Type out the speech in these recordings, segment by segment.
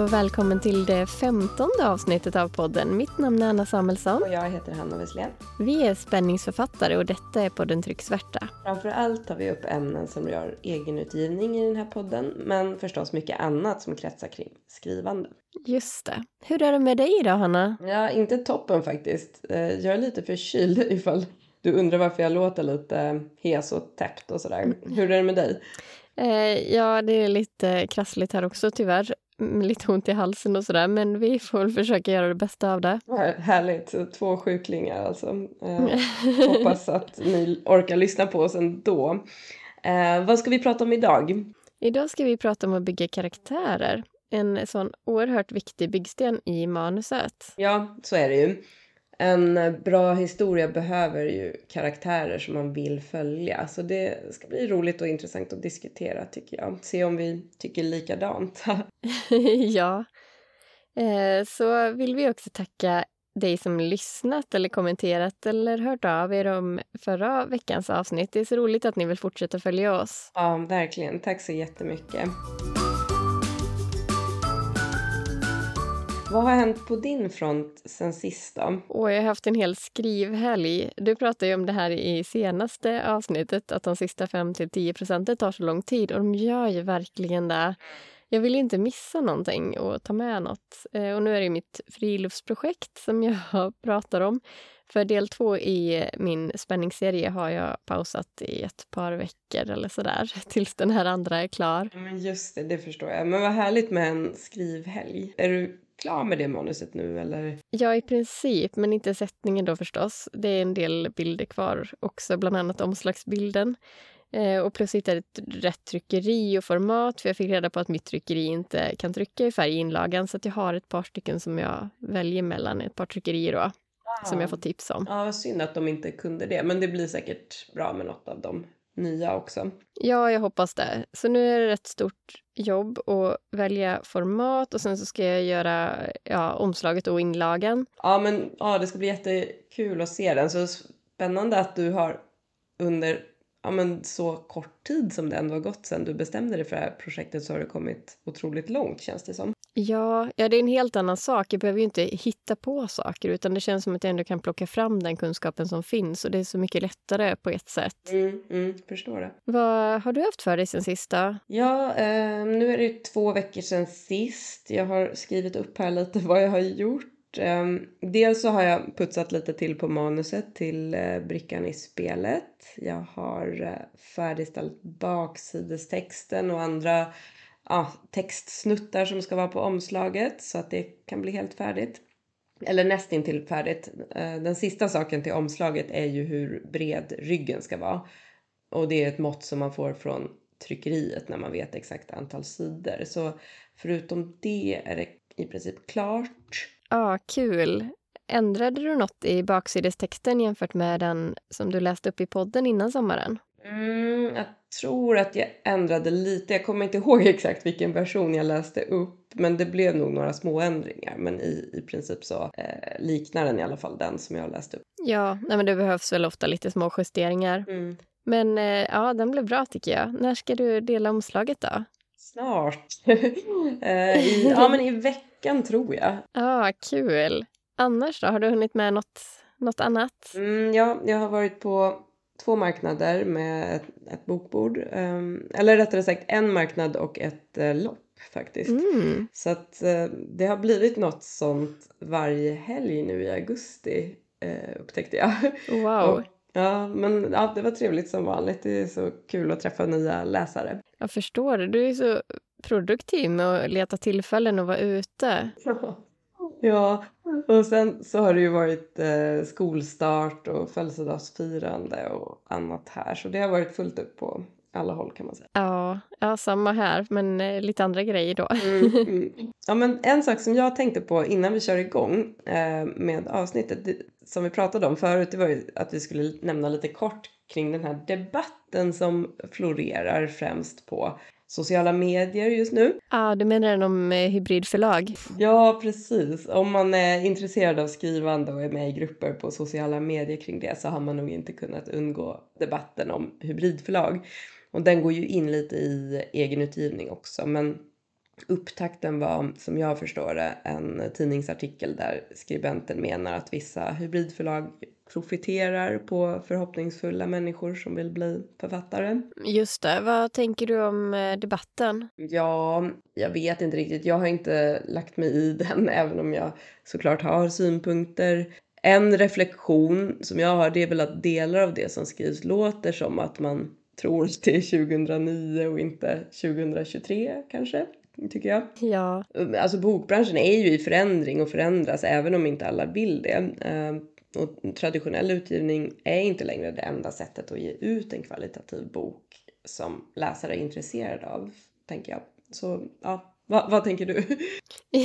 och välkommen till det femtonde avsnittet av podden. Mitt namn är Anna Samuelsson. Och jag heter Hanna Wesslén. Vi är spänningsförfattare och detta är podden Trycksvärta. Framför allt tar vi upp ämnen som rör egenutgivning i den här podden, men förstås mycket annat som kretsar kring skrivande. Just det. Hur är det med dig idag, Hanna? Ja, inte toppen faktiskt. Eh, jag är lite förkyld ifall du undrar varför jag låter lite hes och täppt och sådär. Hur är det med dig? Eh, ja, det är lite krassligt här också tyvärr. Lite ont i halsen och sådär, men vi får väl försöka göra det bästa av det. Härligt, två sjuklingar alltså. Eh, hoppas att ni orkar lyssna på oss ändå. Eh, vad ska vi prata om idag? Idag ska vi prata om att bygga karaktärer. En sån oerhört viktig byggsten i manuset. Ja, så är det ju en bra historia behöver ju karaktärer som man vill följa. Så det ska bli roligt och intressant att diskutera tycker jag. Se om vi tycker likadant. ja. Eh, så vill vi också tacka dig som lyssnat eller kommenterat eller hört av er om förra veckans avsnitt. Det är så roligt att ni vill fortsätta följa oss. Ja, verkligen. Tack så jättemycket. Vad har hänt på din front sen sist då? Och jag har haft en hel skrivhelg. Du pratade ju om det här i senaste avsnittet, att de sista 5-10 procenten tar så lång tid och de gör ju verkligen det. Jag vill inte missa någonting och ta med något. Eh, och nu är det mitt friluftsprojekt som jag pratar om. För del två i min spänningsserie har jag pausat i ett par veckor eller sådär tills den här andra är klar. Men just det, det förstår jag. Men vad härligt med en skrivhelg. Är du klar med det manuset nu eller? Ja, i princip, men inte sättningen då förstås. Det är en del bilder kvar också, bland annat omslagsbilden. Eh, och plus hitta ett rätt tryckeri och format, för jag fick reda på att mitt tryckeri inte kan trycka i färg i inlagan, så jag har ett par stycken som jag väljer mellan, ett par tryckerier då, som jag får tips om. Ja, synd att de inte kunde det, men det blir säkert bra med något av dem nya också. Ja, jag hoppas det. Så nu är det ett stort jobb att välja format och sen så ska jag göra ja, omslaget och inlagan. Ja, men ja, det ska bli jättekul att se den. Så spännande att du har under ja, men så kort tid som det ändå har gått sedan du bestämde dig för det här projektet så har det kommit otroligt långt känns det som. Ja, ja, det är en helt annan sak. Jag behöver ju inte hitta på saker utan det känns som att jag ändå kan plocka fram den kunskapen som finns och det är så mycket lättare på ett sätt. Mm, mm, förstår det. Vad har du haft för dig sen sist då? Ja, eh, nu är det två veckor sedan sist. Jag har skrivit upp här lite vad jag har gjort. Eh, dels så har jag putsat lite till på manuset till eh, brickan i spelet. Jag har eh, färdigställt baksidestexten och andra ja, textsnuttar som ska vara på omslaget så att det kan bli helt färdigt. Eller nästintill färdigt. Eh, den sista saken till omslaget är ju hur bred ryggen ska vara. Och det är ett mått som man får från tryckeriet när man vet exakt antal sidor. Så förutom det är det i princip klart. Ja, ah, kul. Ändrade du något i baksidestexten jämfört med den som du läste upp i podden innan sommaren? Mm, jag tror att jag ändrade lite. Jag kommer inte ihåg exakt vilken version jag läste upp. Men det blev nog några små ändringar. Men i, i princip så eh, liknar den i alla fall den som jag läste upp. Ja, nej, men det behövs väl ofta lite små justeringar. Mm. Men eh, ja, den blev bra tycker jag. När ska du dela omslaget då? Snart. eh, i, ja, men i veckan tror jag. Ja, ah, kul. Annars då? Har du hunnit med något, något annat? Mm, ja, jag har varit på två marknader med ett, ett bokbord. Um, eller rättare sagt en marknad och ett uh, lopp faktiskt. Mm. Så att uh, det har blivit något sånt varje helg nu i augusti uh, upptäckte jag. Wow. och, ja, men ja, det var trevligt som vanligt. Det är så kul att träffa nya läsare. Jag förstår det. Du är så produktiv med att leta tillfällen att vara ute. Ja, och sen så har det ju varit eh, skolstart och födelsedagsfirande och annat här. Så det har varit fullt upp på alla håll kan man säga. Ja, ja samma här, men eh, lite andra grejer då. Mm, mm. Ja, men en sak som jag tänkte på innan vi kör igång eh, med avsnittet det, som vi pratade om förut, det var ju att vi skulle nämna lite kort kring den här debatten som florerar främst på sociala medier just nu. Ja, ah, du menar den om eh, hybridförlag? Ja, precis. Om man är intresserad av skrivande och är med i grupper på sociala medier kring det så har man nog inte kunnat undgå debatten om hybridförlag. Och den går ju in lite i egenutgivning också, men Upptakten var, som jag förstår det, en tidningsartikel där skribenten menar att vissa hybridförlag profiterar på förhoppningsfulla människor som vill bli författare. Just det. Vad tänker du om eh, debatten? Ja, jag vet inte riktigt. Jag har inte lagt mig i den, även om jag såklart har synpunkter. En reflektion som jag har det är väl att delar av det som skrivs låter som att man tror att det är 2009 och inte 2023 kanske tycker jag. Ja. Alltså bokbranschen är ju i förändring och förändras även om inte alla vill det. Och traditionell utgivning är inte längre det enda sättet att ge ut en kvalitativ bok som läsare är intresserade av, tänker jag. Så ja, Va, vad tänker du?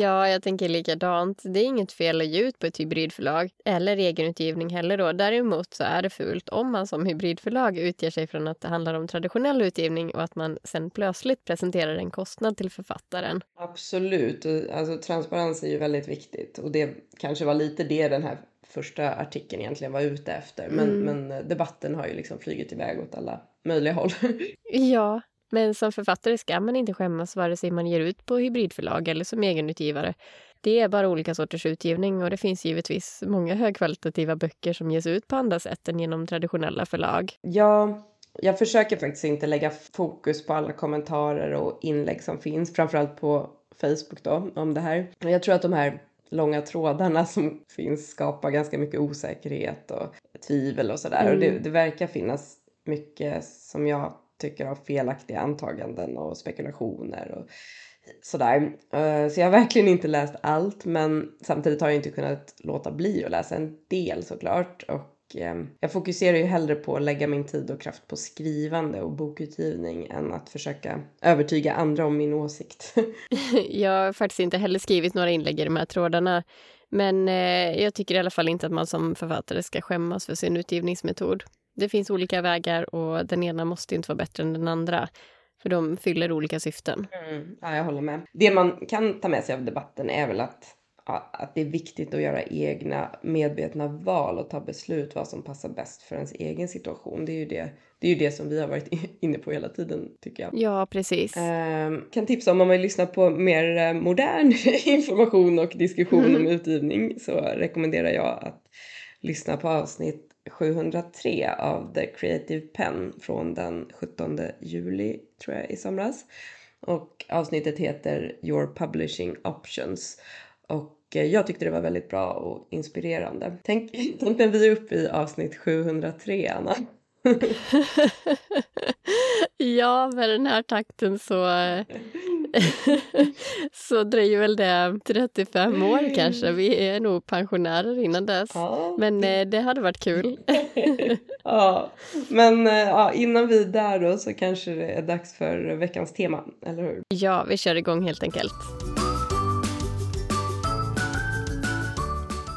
ja, jag tänker likadant. Det är inget fel att ge ut på ett hybridförlag eller egenutgivning heller. Då. Däremot så är det fult om man som hybridförlag utger sig från att det handlar om traditionell utgivning och att man sen plötsligt presenterar en kostnad till författaren. Absolut. Alltså, transparens är ju väldigt viktigt och det kanske var lite det den här första artikeln egentligen var ute efter. Men, mm. men debatten har ju liksom flugit iväg åt alla möjliga håll. ja, men som författare ska man inte skämmas vare sig man ger ut på hybridförlag eller som egenutgivare. Det är bara olika sorters utgivning och det finns givetvis många högkvalitativa böcker som ges ut på andra sätt än genom traditionella förlag. Ja, jag försöker faktiskt inte lägga fokus på alla kommentarer och inlägg som finns, framförallt på Facebook då, om det här. Jag tror att de här långa trådarna som finns skapar ganska mycket osäkerhet och tvivel och sådär. Mm. Och det, det verkar finnas mycket som jag tycker av felaktiga antaganden och spekulationer och sådär. Eh, så jag har verkligen inte läst allt men samtidigt har jag inte kunnat låta bli att läsa en del såklart. Och jag fokuserar ju hellre på att lägga min tid och kraft på skrivande och bokutgivning än att försöka övertyga andra om min åsikt. jag har faktiskt inte heller skrivit några inlägg i de här trådarna. Men eh, jag tycker i alla fall inte att man som författare ska skämmas för sin utgivningsmetod. Det finns olika vägar och den ena måste inte vara bättre än den andra. För de fyller olika syften. Mm, ja, jag håller med. Det man kan ta med sig av debatten är väl att, att det är viktigt att göra egna medvetna val och ta beslut vad som passar bäst för ens egen situation. Det är ju det, det, är ju det som vi har varit inne på hela tiden tycker jag. Ja, precis. Eh, kan tipsa om om man vill lyssna på mer eh, modern information och diskussion mm. om utgivning så rekommenderar jag att lyssna på avsnitt 703 av The Creative Pen från den 17 juli tror jag i somras. Och avsnittet heter Your Publishing Options. Och eh, jag tyckte det var väldigt bra och inspirerande. Tänk, tänk när vi är uppe i avsnitt 703, Anna. ja, med den här takten så eh, så dröjer väl det 35 år kanske. Vi är nog pensionärer innan dess. Ja. Men eh, det hade varit kul. ja, men ja, innan vi är där då så kanske det är dags för veckans tema, eller hur? Ja, vi kör igång helt enkelt.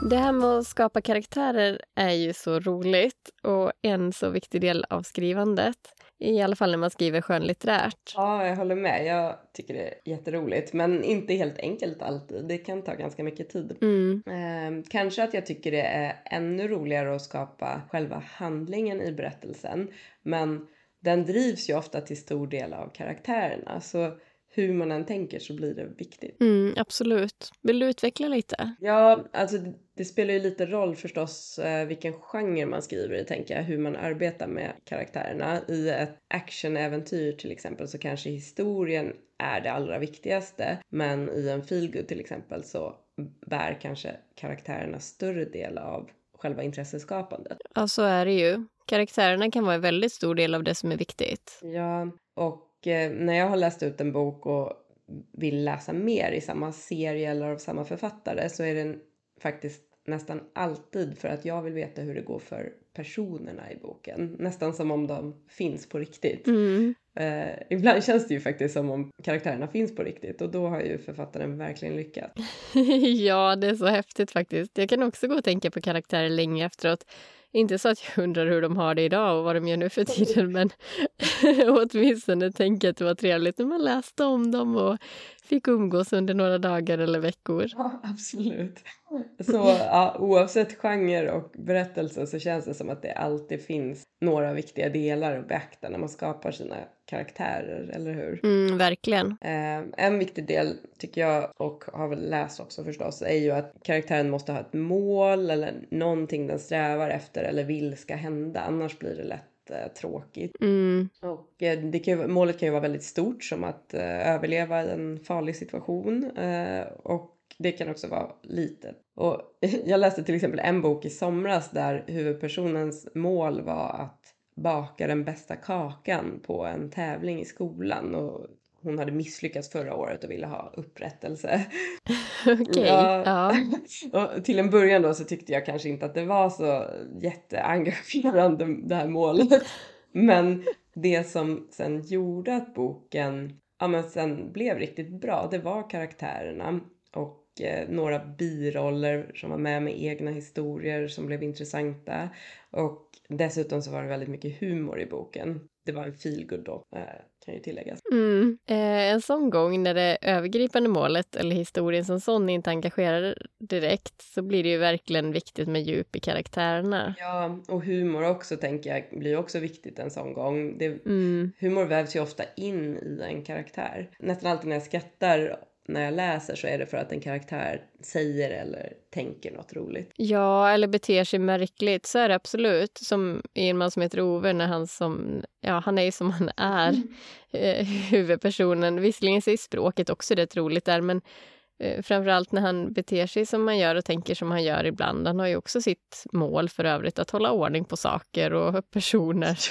Det här med att skapa karaktärer är ju så roligt och en så viktig del av skrivandet. I alla fall när man skriver skönlitterärt. Ja, jag håller med. Jag tycker det är jätteroligt. Men inte helt enkelt alltid. Det kan ta ganska mycket tid. Mm. Eh, kanske att jag tycker det är ännu roligare att skapa själva handlingen i berättelsen. Men den drivs ju ofta till stor del av karaktärerna. Så hur man än tänker så blir det viktigt. Mm, absolut. Vill du utveckla lite? Ja, alltså det, spelar ju lite roll förstås eh, vilken genre man skriver i, tänker jag, hur man arbetar med karaktärerna. I ett actionäventyr till exempel så kanske historien är det allra viktigaste, men i en feelgood till exempel så bär kanske karaktärerna större del av själva intresseskapandet. Ja, så är det ju. Karaktärerna kan vara en väldigt stor del av det som är viktigt. Ja, och när jag har läst ut en bok och vill läsa mer i samma serie eller av samma författare så är den faktiskt nästan alltid för att jag vill veta hur det går för personerna i boken. Nästan som om de finns på riktigt. Mm. Eh, ibland känns det ju faktiskt som om karaktärerna finns på riktigt och då har ju författaren verkligen lyckats. ja, det är så häftigt faktiskt. Jag kan också gå och tänka på karaktärer länge efteråt. Inte så att jag undrar hur de har det idag och vad de gör nu för tiden men åtminstone tänker jag att det var trevligt när man läste om dem och fick umgås under några dagar eller veckor. Ja, absolut. Så ja, oavsett genre och berättelse så känns det som att det alltid finns några viktiga delar att beakta när man skapar sina karaktärer, eller hur? Mm, verkligen. Eh, en viktig del tycker jag, och har väl läst också förstås, är ju att karaktären måste ha ett mål eller någonting den strävar efter eller vill ska hända, annars blir det lätt tråkigt. Mm. Och eh, det kan ju, målet kan ju vara väldigt stort som att uh, överleva en farlig situation och det kan också vara litet. Och jag läste till exempel en bok i somras där huvudpersonens mål var att baka den bästa kakan på en tävling i skolan och hon hade misslyckats förra året och ville ha upprättelse. Okej, okay, ja. till en början då så tyckte jag kanske inte att det var så jätteengagerande det här målet. Men det som sen gjorde att boken ja, men sen blev riktigt bra, det var karaktärerna och eh, några biroller som var med med egna historier som blev intressanta. Och dessutom så var det väldigt mycket humor i boken. Det var en feelgood då, eh, kan ju tilläggas. Mm. Eh, en sån gång när det övergripande målet eller historien som sån inte engagerar direkt så blir det ju verkligen viktigt med djup i karaktärerna. Ja, och humor också tänker jag blir också viktigt en sån gång. Det, mm. Humor vävs ju ofta in i en karaktär. Nästan alltid när jag skrattar när jag läser så är det för att en karaktär säger eller tänker något roligt. Ja, eller beter sig märkligt. Så är det absolut. Som i en man som heter Ove, när han som... Ja, han är ju som han är, mm. eh, huvudpersonen. Visserligen så är språket också rätt roligt där, men eh, framförallt när han beter sig som han gör och tänker som han gör ibland. Han har ju också sitt mål för övrigt, att hålla ordning på saker och personer.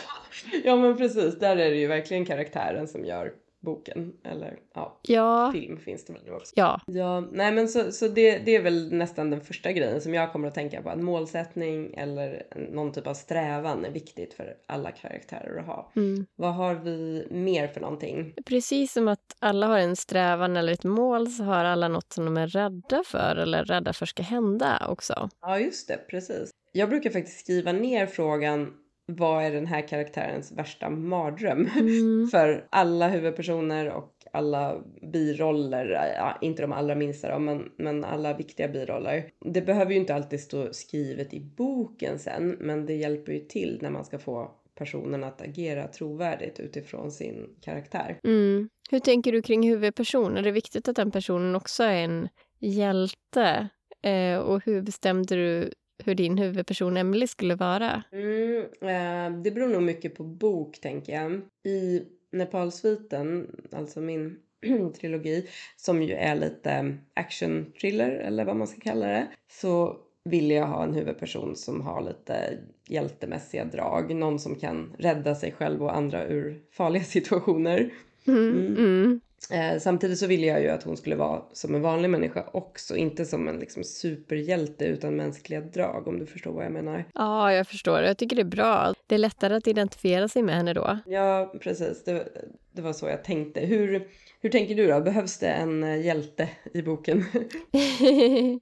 Ja, men precis. Där är det ju verkligen karaktären som gör boken eller ja, ja. film finns det väl nu också. Ja. ja nej men så, så det, det är väl nästan den första grejen som jag kommer att tänka på. Att målsättning eller någon typ av strävan är viktigt för alla karaktärer att ha. Mm. Vad har vi mer för någonting? Precis som att alla har en strävan eller ett mål så har alla något som de är rädda för eller rädda för ska hända också. Ja just det, precis. Jag brukar faktiskt skriva ner frågan vad är den här karaktärens värsta mardröm? Mm. För alla huvudpersoner och alla biroller, ja, inte de allra minsta då, men, men alla viktiga biroller. Det behöver ju inte alltid stå skrivet i boken sen, men det hjälper ju till när man ska få personen att agera trovärdigt utifrån sin karaktär. Mm. Hur tänker du kring huvudpersonen? Är det viktigt att den personen också är en hjälte? Eh, och hur bestämde du hur din huvudperson Emily skulle vara? Mm, eh, det beror nog mycket på bok, tänker jag. I Nepalsviten, alltså min trilogi, som ju är lite action-thriller eller vad man ska kalla det, så vill jag ha en huvudperson som har lite hjältemässiga drag. Någon som kan rädda sig själv och andra ur farliga situationer. Mm, mm. Eh, samtidigt så ville jag ju att hon skulle vara som en vanlig människa också, inte som en liksom, superhjälte utan mänskliga drag om du förstår vad jag menar. Ja, jag förstår. Jag tycker det är bra. Det är lättare att identifiera sig med henne då. Ja, precis. Det, det var så jag tänkte. Hur, hur tänker du då? Behövs det en eh, hjälte i boken?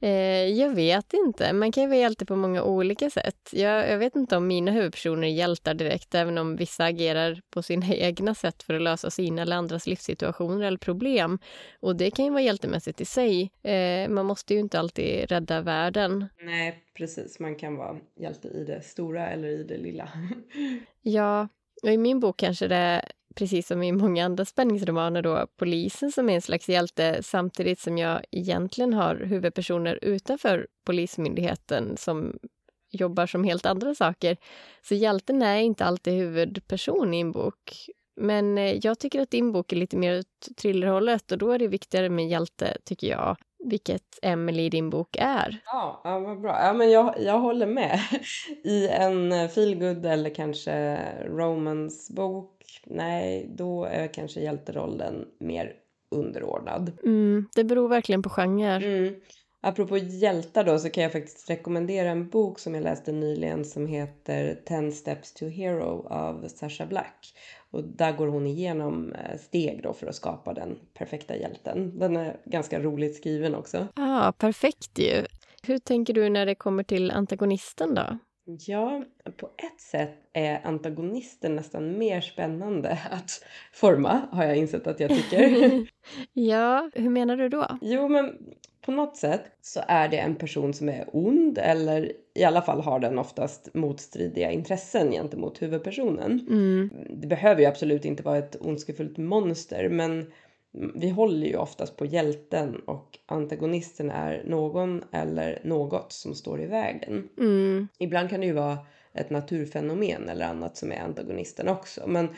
Eh, jag vet inte. Man kan ju vara hjälte på många olika sätt. Jag, jag, vet inte om mina huvudpersoner är hjältar direkt, även om vissa agerar på sina egna sätt för att lösa sina eller andras livssituationer eller problem. Och det kan ju vara hjältemässigt i sig. Eh, man måste ju inte alltid rädda världen. Nej, precis. Man kan vara hjälte i det stora eller i det lilla. ja, och i min bok kanske det precis som i många andra spänningsromaner, då, polisen som är en slags hjälte samtidigt som jag egentligen har huvudpersoner utanför Polismyndigheten som jobbar som helt andra saker. Så hjälten är inte alltid huvudperson i en bok. Men eh, jag tycker att din bok är lite mer åt thrillerhållet och då är det viktigare med hjälte, tycker jag. Vilket Emily i din bok är. Ja, ja vad bra. Ja, men jag, jag håller med. I en eh, feelgood eller kanske romance-bok nej, då är kanske hjälterollen mer underordnad. Mm, det beror verkligen på genre. Mm. Apropå hjältar då så kan jag faktiskt rekommendera en bok som jag läste nyligen som heter Ten steps to hero av Sasha Black. Och där går hon igenom eh, steg då för att skapa den perfekta hjälten. Den är ganska roligt skriven också. Ja, ah, perfekt ju. Hur tänker du när det kommer till antagonisten då? Ja, på ett sätt är antagonisten nästan mer spännande att forma, har jag insett att jag tycker. ja, hur menar du då? Jo, men på något sätt så är det en person som är ond eller i alla fall har den oftast motstridiga intressen gentemot huvudpersonen. Mm. Det behöver ju absolut inte vara ett ondskefullt monster men vi håller ju oftast på hjälten och antagonisten är någon eller något som står i vägen. Mm. Ibland kan det ju vara ett naturfenomen eller annat som är antagonisten också. Men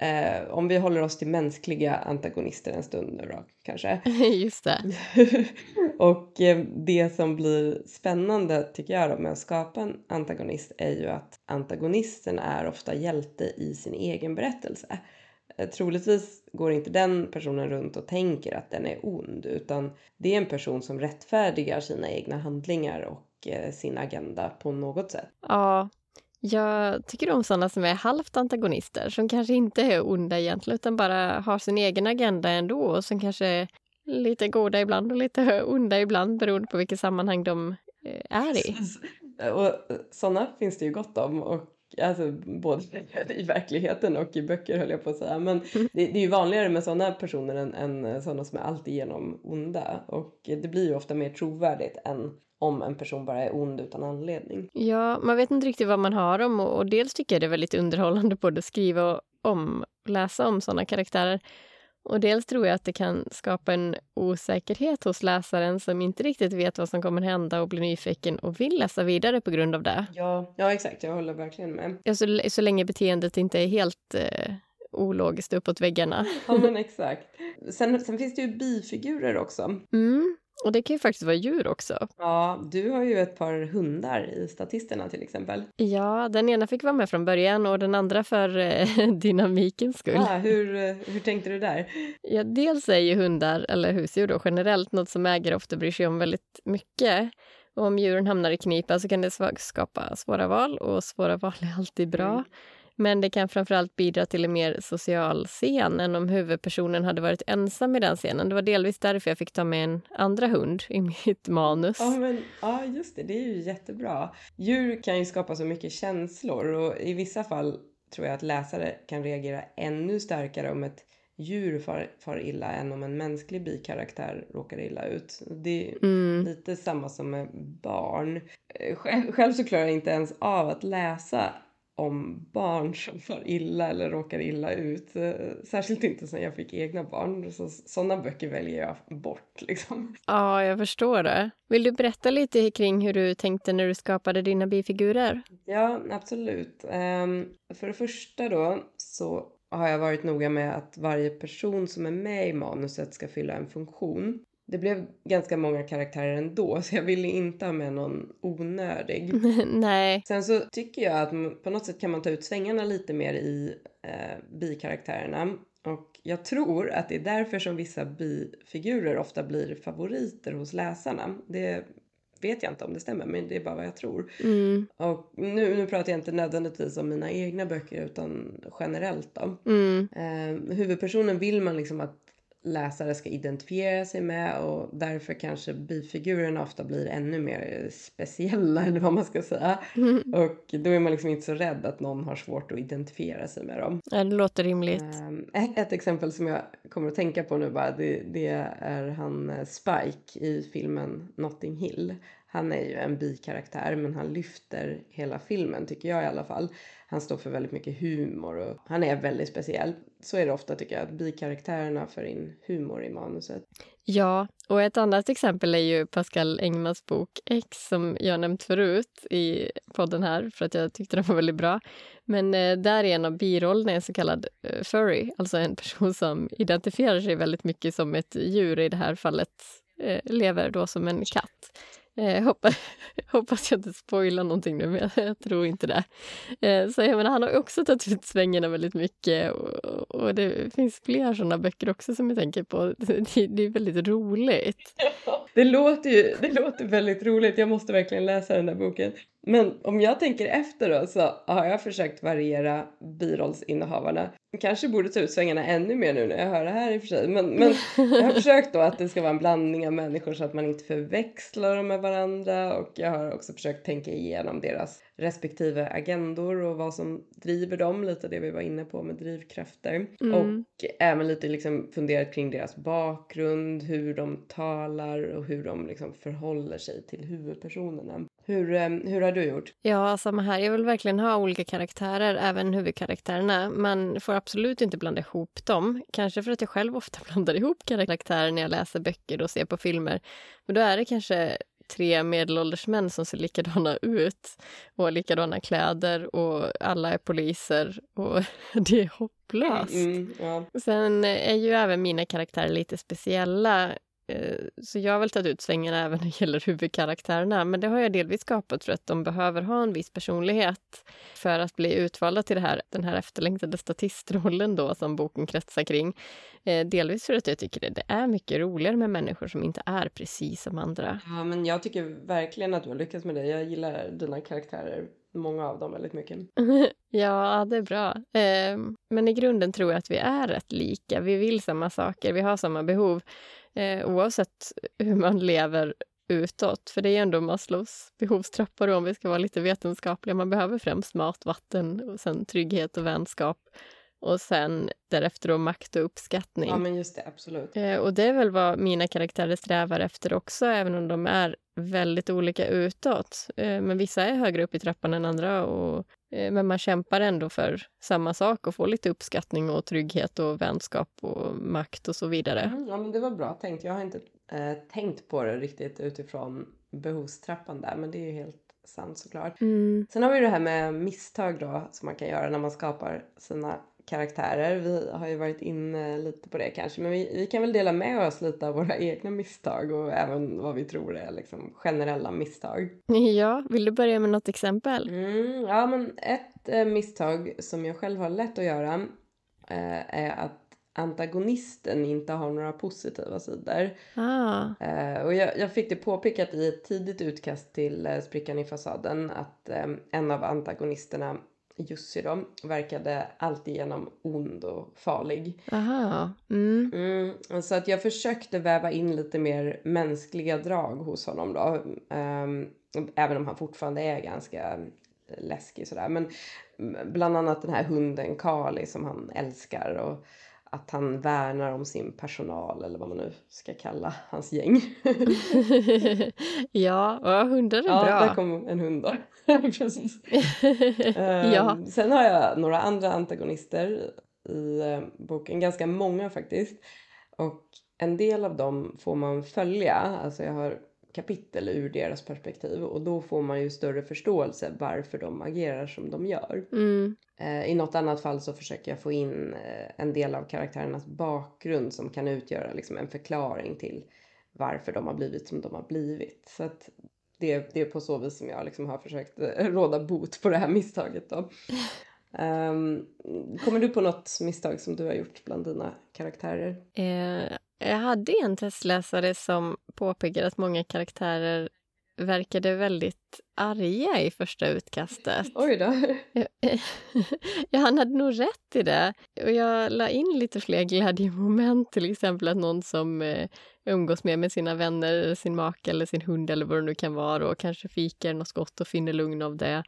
eh, om vi håller oss till mänskliga antagonister en stund nu då kanske. Just det. och eh, det som blir spännande tycker jag då med att skapa en antagonist är ju att antagonisten är ofta hjälte i sin egen berättelse. Eh, troligtvis går inte den personen runt och tänker att den är ond utan det är en person som rättfärdigar sina egna handlingar och eh, sin agenda på något sätt. Ja, jag tycker om sådana som är halvt antagonister som kanske inte är onda egentligen utan bara har sin egen agenda ändå och som kanske är lite goda ibland och lite onda ibland beroende på vilket sammanhang de eh, är i. Och sådana finns det ju gott om och Alltså både i verkligheten och i böcker höll jag på att säga. Men det, det är ju vanligare med sådana personer än, än sådana som är alltigenom onda. Och det blir ju ofta mer trovärdigt än om en person bara är ond utan anledning. Ja, man vet inte riktigt vad man har dem. och, och dels tycker jag det är väldigt underhållande både att skriva om och läsa om sådana karaktärer. Och dels tror jag att det kan skapa en osäkerhet hos läsaren som inte riktigt vet vad som kommer hända och blir nyfiken och vill läsa vidare på grund av det. Ja, ja exakt. Jag håller verkligen med. Ja, så, så länge beteendet inte är helt eh, ologiskt uppåt väggarna. Ja, men exakt. Sen, sen finns det ju bifigurer också. Mm. Och det kan ju faktiskt vara djur också. Ja, du har ju ett par hundar i statisterna till exempel. Ja, den ena fick vara med från början och den andra för eh, dynamikens skull. Ah, hur, eh, hur tänkte du där? Ja, dels är ju hundar, eller husdjur då generellt, något som ägare ofta bryr sig om väldigt mycket. Och om djuren hamnar i knipa så kan det skapa svåra val och svåra val är alltid bra. Mm. Men det kan framförallt bidra till en mer social scen än om huvudpersonen hade varit ensam i den scenen. Det var delvis därför jag fick ta med en andra hund i mitt manus. Ja, men, ja just det. Det är ju jättebra. Djur kan ju skapa så mycket känslor och i vissa fall tror jag att läsare kan reagera ännu starkare om ett djur far, far illa än om en mänsklig bikaraktär råkar illa ut. Det är mm. lite samma som med barn. Själv, själv så klarar jag inte ens av att läsa om barn som far illa eller råkar illa ut. Eh, särskilt inte sen jag fick egna barn. Så, sådana böcker väljer jag bort. Liksom. Ja, jag förstår det. Vill du berätta lite kring hur du tänkte när du skapade dina bifigurer? Ja, absolut. Um, för det första då så har jag varit noga med att varje person som är med i manuset ska fylla en funktion. Det blev ganska många karaktärer ändå så jag ville inte ha med någon onödig. Nej. Sen så tycker jag att på något sätt kan man ta ut svängarna lite mer i eh, bikaraktärerna. Och jag tror att det är därför som vissa bifigurer ofta blir favoriter hos läsarna. Det vet jag inte om det stämmer men det är bara vad jag tror. Mm. Och nu, nu pratar jag inte nödvändigtvis om mina egna böcker utan generellt då. Mm. Eh, huvudpersonen vill man liksom att läsare ska identifiera sig med och därför kanske bifigurerna ofta blir ännu mer speciella eller vad man ska säga. Mm. Och då är man liksom inte så rädd att någon har svårt att identifiera sig med dem. Ja, det låter rimligt. Um, ett exempel som jag kommer att tänka på nu bara det, det är han eh, Spike i filmen Notting Hill. Han är ju en bikaraktär men han lyfter hela filmen tycker jag i alla fall. Han står för väldigt mycket humor och han är väldigt speciell. Så är det ofta tycker jag, att bikaraktärerna för in humor i manuset. Ja, och ett annat exempel är ju Pascal Engmans bok X som jag nämnt förut i podden här för att jag tyckte den var väldigt bra. Men eh, där är en av birollerna en så kallad eh, furry, alltså en person som identifierar sig väldigt mycket som ett djur, i det här fallet eh, lever då som en katt. Eh, hoppas, hoppas jag inte spoilar någonting nu, men jag, tror inte det. Eh, så jag menar, han har också tagit ut svängarna väldigt mycket och, och det finns fler sådana böcker också som jag tänker på. Det, det är väldigt roligt. Det låter ju det låter väldigt roligt. Jag måste verkligen läsa den där boken. Men om jag tänker efter då så har jag försökt variera birollsinnehavarna. Kanske borde ta ut svängarna ännu mer nu när jag hör det här i och för sig. Men, men jag har försökt då att det ska vara en blandning av människor så att man inte förväxlar dem med varandra. Och jag har också försökt tänka igenom deras respektive agendor och vad som driver dem, lite det vi var inne på med drivkrafter. Mm. Och även lite liksom funderat kring deras bakgrund, hur de talar och hur de liksom förhåller sig till huvudpersonerna. Hur, eh, hur har du gjort? Ja, samma här. Jag vill verkligen ha olika karaktärer, även huvudkaraktärerna. Man får absolut inte blanda ihop dem. Kanske för att jag själv ofta blandar ihop karaktärer när jag läser böcker och ser på filmer. Men då är det kanske tre medelålders män som ser likadana ut och har likadana kläder och alla är poliser och det är hopplöst. Mm, ja. Sen är ju även mina karaktärer lite speciella. Eh, så jag har väl tagit ut svängarna även när det gäller huvudkaraktärerna. Men det har jag delvis skapat för att de behöver ha en viss personlighet för att bli utvalda till det här, den här efterlängtade statistrollen då som boken kretsar kring. Eh, delvis för att jag tycker det är mycket roligare med människor som inte är precis som andra. Ja, men jag tycker verkligen att du har lyckats med det. Jag gillar dina karaktärer många av dem väldigt mycket. ja, det är bra. Eh, men i grunden tror jag att vi är rätt lika. Vi vill samma saker, vi har samma behov eh, oavsett hur man lever utåt. För det är ändå Maslows behovstrappa om vi ska vara lite vetenskapliga. Man behöver främst mat, vatten och sen trygghet och vänskap. Och sen därefter då makt och uppskattning. Ja, men just det, absolut. Eh, och det är väl vad mina karaktärer strävar efter också, även om de är väldigt olika utåt. Eh, men vissa är högre upp i trappan än andra. Och, men man kämpar ändå för samma sak och får lite uppskattning och trygghet och vänskap och makt och så vidare. Mm, ja, men det var bra tänkt. Jag har inte eh, tänkt på det riktigt utifrån behovstrappan där, men det är ju helt sant såklart. Mm. Sen har vi det här med misstag då som man kan göra när man skapar sina karaktärer. Vi har ju varit inne lite på det kanske, men vi, vi kan väl dela med oss lite av våra egna misstag och även vad vi tror är liksom generella misstag. Ja, vill du börja med något exempel? Mm, ja, men ett eh, misstag som jag själv har lätt att göra eh, är att antagonisten inte har några positiva sidor. Ah. Eh, och jag, jag, fick det påpekat i ett tidigt utkast till eh, Sprickan i fasaden att eh, en av antagonisterna Jussi då, verkade alltigenom ond och farlig. Aha. Mm. Mm, så att jag försökte väva in lite mer mänskliga drag hos honom då. Um, även om han fortfarande är ganska läskig sådär. Men bland annat den här hunden Kali som han älskar och att han värnar om sin personal eller vad man nu ska kalla hans gäng. ja, och hundar är ja, bra. Ja, där kom en hund då. Precis. ja. Um, sen har jag några andra antagonister i uh, boken, ganska många faktiskt. Och en del av dem får man följa, alltså jag har kapitel ur deras perspektiv och då får man ju större förståelse varför de agerar som de gör. Mm. Eh, I något annat fall så försöker jag få in eh, en del av karaktärernas bakgrund som kan utgöra liksom en förklaring till varför de har blivit som de har blivit. Så att det, det är på så vis som jag liksom har försökt eh, råda bot på det här misstaget. Då. Um, kommer du på något misstag som du har gjort bland dina karaktärer? Eh, jag hade en testläsare som påpekade att många karaktärer verkade väldigt arga i första utkastet. Oj då. ja, han hade nog rätt i det. Och jag la in lite fler glädjemoment, till exempel att någon som eh, umgås med, med sina vänner, sin make eller sin hund eller vad det nu kan vara och kanske fikar något gott och finner lugn av det.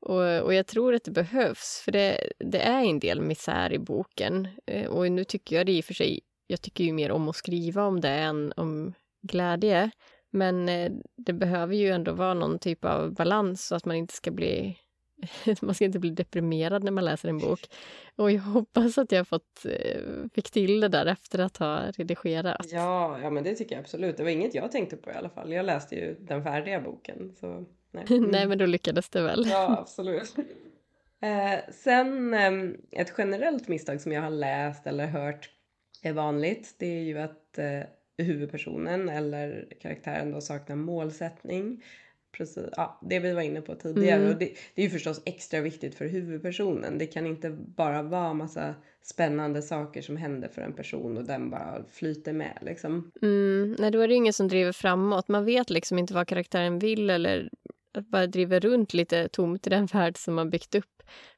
Och, och jag tror att det behövs, för det, det är en del misär i boken. Eh, och nu tycker jag det i och för sig jag tycker ju mer om att skriva om det än om glädje. Men eh, det behöver ju ändå vara någon typ av balans så att man inte ska bli man ska inte bli deprimerad när man läser en bok. Och jag hoppas att jag fått, eh, fick till det där efter att ha redigerat. Ja, ja men det tycker jag absolut. Det var inget jag tänkte på i alla fall. Jag läste ju den färdiga boken. Så, nej. nej, men då lyckades det väl. Ja, absolut. Eh, sen eh, ett generellt misstag som jag har läst eller hört är vanligt det är ju att eh, huvudpersonen eller karaktären då saknar målsättning. Precis, ja, det vi var inne på tidigare. Mm. Och det, det, är ju förstås extra viktigt för huvudpersonen. Det kan inte bara vara massa spännande saker som händer för en person och den bara flyter med. Liksom. Mm, nej, då är det ingen som driver framåt. Man vet liksom inte vad karaktären vill eller bara driver runt lite tomt i den värld som man byggt upp.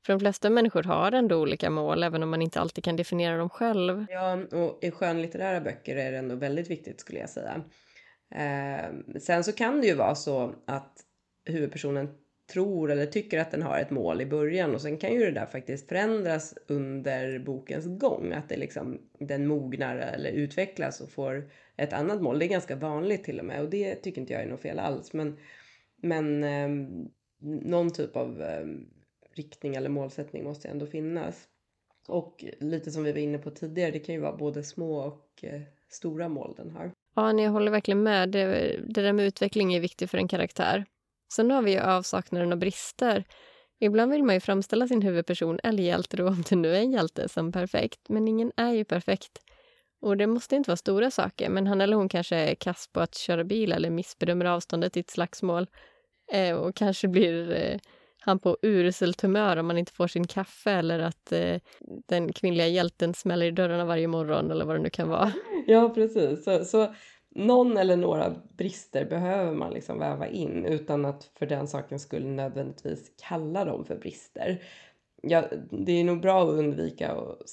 För de flesta människor har ändå olika mål, även om man inte alltid kan definiera dem själv. Ja, och i skönlitterära böcker är det ändå väldigt viktigt skulle jag säga. Eh, sen så kan det ju vara så att huvudpersonen tror eller tycker att den har ett mål i början och sen kan ju det där faktiskt förändras under bokens gång. Att det liksom, den mognar eller utvecklas och får ett annat mål. Det är ganska vanligt till och med och det tycker inte jag är något fel alls. Men, men eh, någon typ av eh, riktning eller målsättning måste ändå finnas. Och lite som vi var inne på tidigare, det kan ju vara både små och eh, stora mål den har. Ja, jag håller verkligen med. Det, det där med utveckling är viktigt för en karaktär. Sen har vi ju avsaknaden av brister. Ibland vill man ju framställa sin huvudperson, eller hjälte då, om det nu är en hjälte, som perfekt. Men ingen är ju perfekt. Och det måste inte vara stora saker, men han eller hon kanske är kass på att köra bil eller missbedömer avståndet i ett slagsmål. Eh, och kanske blir eh, han på uruselt humör om man inte får sin kaffe eller att eh, den kvinnliga hjälten smäller i dörrarna varje morgon eller vad det nu kan vara. Ja, precis. Så, så någon eller några brister behöver man liksom väva in utan att för den saken skulle nödvändigtvis kalla dem för brister. Ja, det är nog bra att undvika att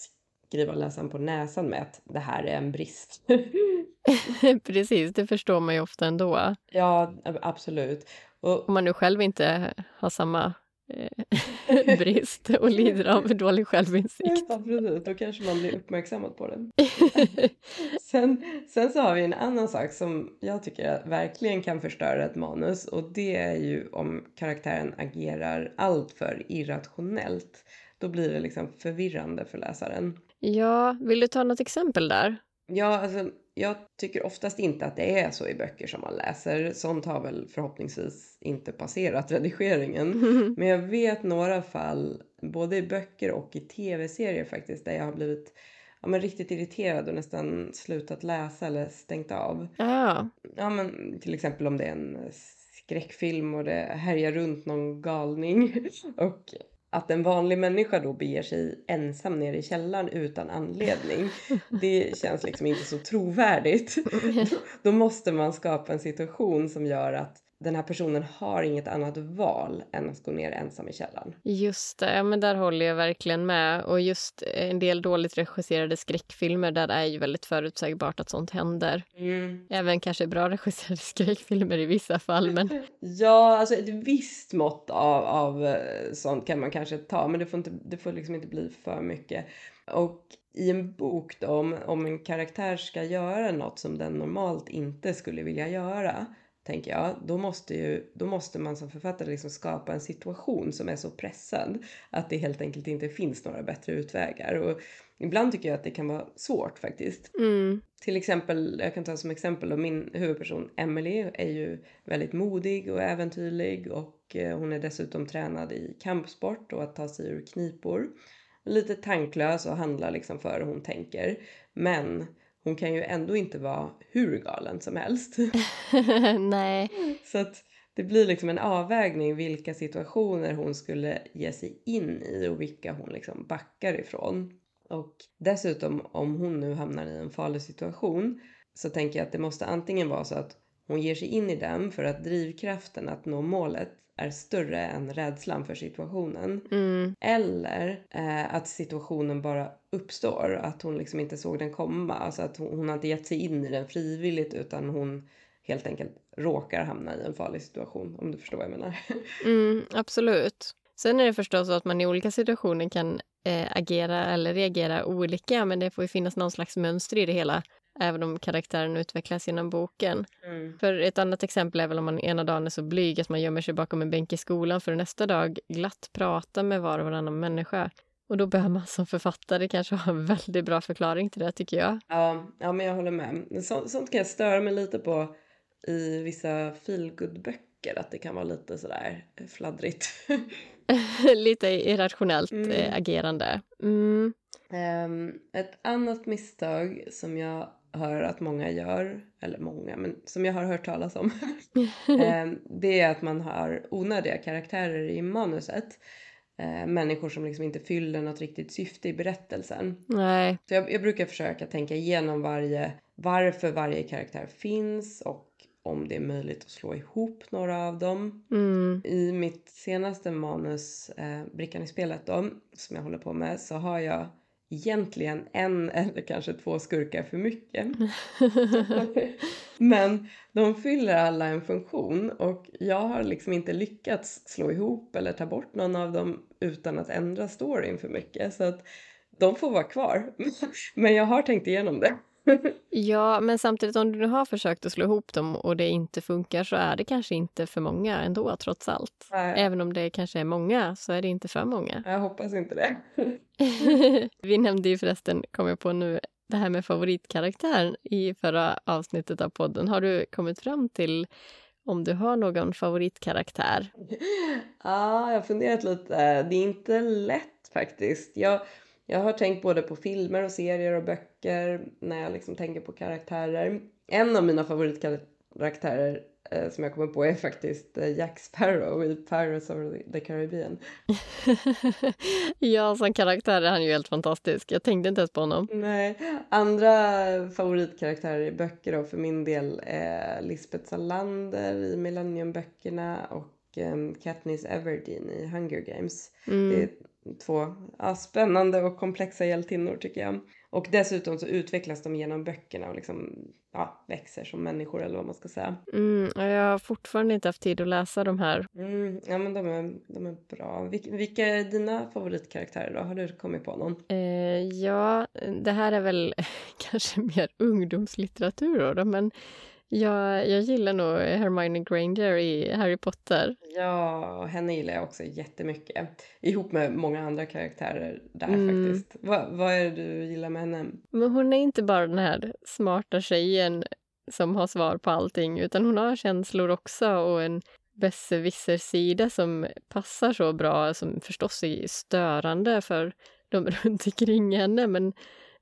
skriva läsaren på näsan med att det här är en brist. Precis, det förstår man ju ofta ändå. Ja, absolut. Och, Om man nu själv inte har samma brist och lider av dålig självinsikt. Ja, precis. Då kanske man blir uppmärksammad på den. sen, sen så har vi en annan sak som jag tycker verkligen kan förstöra ett manus och det är ju om karaktären agerar alltför irrationellt. Då blir det liksom förvirrande för läsaren. Ja, vill du ta något exempel där? Ja, alltså jag tycker oftast inte att det är så i böcker som man läser. Sånt har väl förhoppningsvis inte passerat redigeringen. Men jag vet några fall, både i böcker och i tv-serier faktiskt, där jag har blivit ja, men riktigt irriterad och nästan slutat läsa eller stängt av. Ah. Ja, men till exempel om det är en skräckfilm och det härjar runt någon galning och att en vanlig människa då beger sig ensam ner i källaren utan anledning. Det känns liksom inte så trovärdigt. Då måste man skapa en situation som gör att den här personen har inget annat val än att gå ner ensam i källaren. Just det, ja, men där håller jag verkligen med. Och just en del dåligt regisserade skräckfilmer, där är ju väldigt förutsägbart att sånt händer. Mm. Även kanske bra regisserade skräckfilmer i vissa fall. Men... ja, alltså ett visst mått av, av eh, sånt kan man kanske ta, men det får, inte, det får liksom inte bli för mycket. Och i en bok då, om, om en karaktär ska göra något som den normalt inte skulle vilja göra tänker jag, då måste, ju, då måste man som författare liksom skapa en situation som är så pressad att det helt enkelt inte finns några bättre utvägar. Och ibland tycker jag att det kan vara svårt faktiskt. Mm. Till exempel, jag kan ta som exempel då, min huvudperson Emily är ju väldigt modig och äventyrlig och eh, hon är dessutom tränad i kampsport och att ta sig ur knipor. Lite tanklös och handlar liksom före hon tänker. Men hon kan ju ändå inte vara hur galen som helst. Nej. Så att det blir liksom en avvägning vilka situationer hon skulle ge sig in i och vilka hon liksom backar ifrån. Och dessutom om hon nu hamnar i en farlig situation så tänker jag att det måste antingen vara så att hon ger sig in i den för att drivkraften att nå målet är större än rädslan för situationen. Mm. Eller eh, att situationen bara uppstår, att hon liksom inte såg den komma. Alltså att hon, hon har inte gett sig in i den frivilligt utan hon helt enkelt råkar hamna i en farlig situation, om du förstår vad jag menar. Mm, absolut. Sen är det förstås så att man i olika situationer kan eh, agera eller reagera olika, men det får ju finnas någon slags mönster i det hela även om karaktären utvecklas genom boken. Mm. För ett annat exempel är väl om man ena dagen är så blyg att man gömmer sig bakom en bänk i skolan för att nästa dag glatt prata med var och varannan människa. Och då behöver man som författare kanske ha en väldigt bra förklaring till det, tycker jag. Ja, ja men jag håller med. Så, sånt kan jag störa mig lite på i vissa feelgood-böcker, att det kan vara lite sådär fladdrigt. lite irrationellt mm. Eh, agerande. Mm. Um, ett annat misstag som jag hör att många gör, eller många, men som jag har hört talas om, um, det är att man har onödiga karaktärer i manuset. Uh, människor som liksom inte fyller något riktigt syfte i berättelsen. Nej. Så jag, jag brukar försöka tänka igenom varje, varför varje karaktär finns och om det är möjligt att slå ihop några av dem. Mm. I mitt senaste manus, eh, Brickan i spelet då, som jag håller på med, så har jag egentligen en eller kanske två skurkar för mycket. Men de fyller alla en funktion och jag har liksom inte lyckats slå ihop eller ta bort någon av dem utan att ändra storyn för mycket. Så att de får vara kvar. Men jag har tänkt igenom det. ja, men samtidigt om du nu har försökt att slå ihop dem och det inte funkar så är det kanske inte för många ändå trots allt. Nej. Även om det kanske är många så är det inte för många. Jag hoppas inte det. Vi nämnde ju förresten, kom jag på nu, det här med favoritkaraktären i förra avsnittet av podden. Har du kommit fram till om du har någon favoritkaraktär? Ja, jag har funderat lite. Det är inte lätt faktiskt. Jag jag har tänkt både på filmer och serier och böcker när jag liksom tänker på karaktärer. En av mina favoritkaraktärer eh, som jag kommer på är faktiskt eh, Jack Sparrow i Pirates of the Caribbean. ja, som karaktär är han ju helt fantastisk. Jag tänkte inte ens på honom. Nej. Andra favoritkaraktärer i böcker då för min del är Lisbeth Salander i Millennium-böckerna och um, Katniss Everdeen i Hunger Games. Mm. Det två ja, spännande och komplexa hjältinnor tycker jag. Och dessutom så utvecklas de genom böckerna och liksom, ja, växer som människor eller vad man ska säga. Mm, jag har fortfarande inte haft tid att läsa de här. Mm, ja men de är, de är bra. Vil vilka är dina favoritkaraktärer då? Har du kommit på någon? Eh, ja, det här är väl kanske mer ungdomslitteratur då, men jag, jag gillar nog Hermione Granger i Harry Potter. Ja, henne gillar jag också jättemycket. Ihop med många andra karaktärer där mm. faktiskt. Va, vad är det du gillar med henne? Men hon är inte bara den här smarta tjejen som har svar på allting utan hon har känslor också och en besserwisser-sida som passar så bra, som förstås är störande för de runt omkring henne men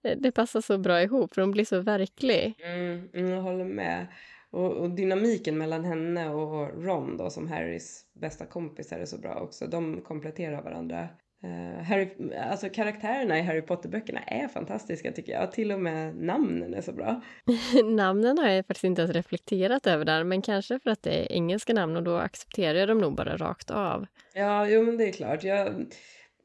det passar så bra ihop för hon blir så verklig. Mm, mm, jag håller med. Och, och, dynamiken mellan henne och Ron då, som Harrys bästa kompis är så bra också. De kompletterar varandra. Uh, Harry, alltså karaktärerna i Harry Potter-böckerna är fantastiska tycker jag. Till och med namnen är så bra. namnen har jag faktiskt inte ens reflekterat över där, men kanske för att det är engelska namn och då accepterar jag dem nog bara rakt av. Ja, jo men det är klart. Jag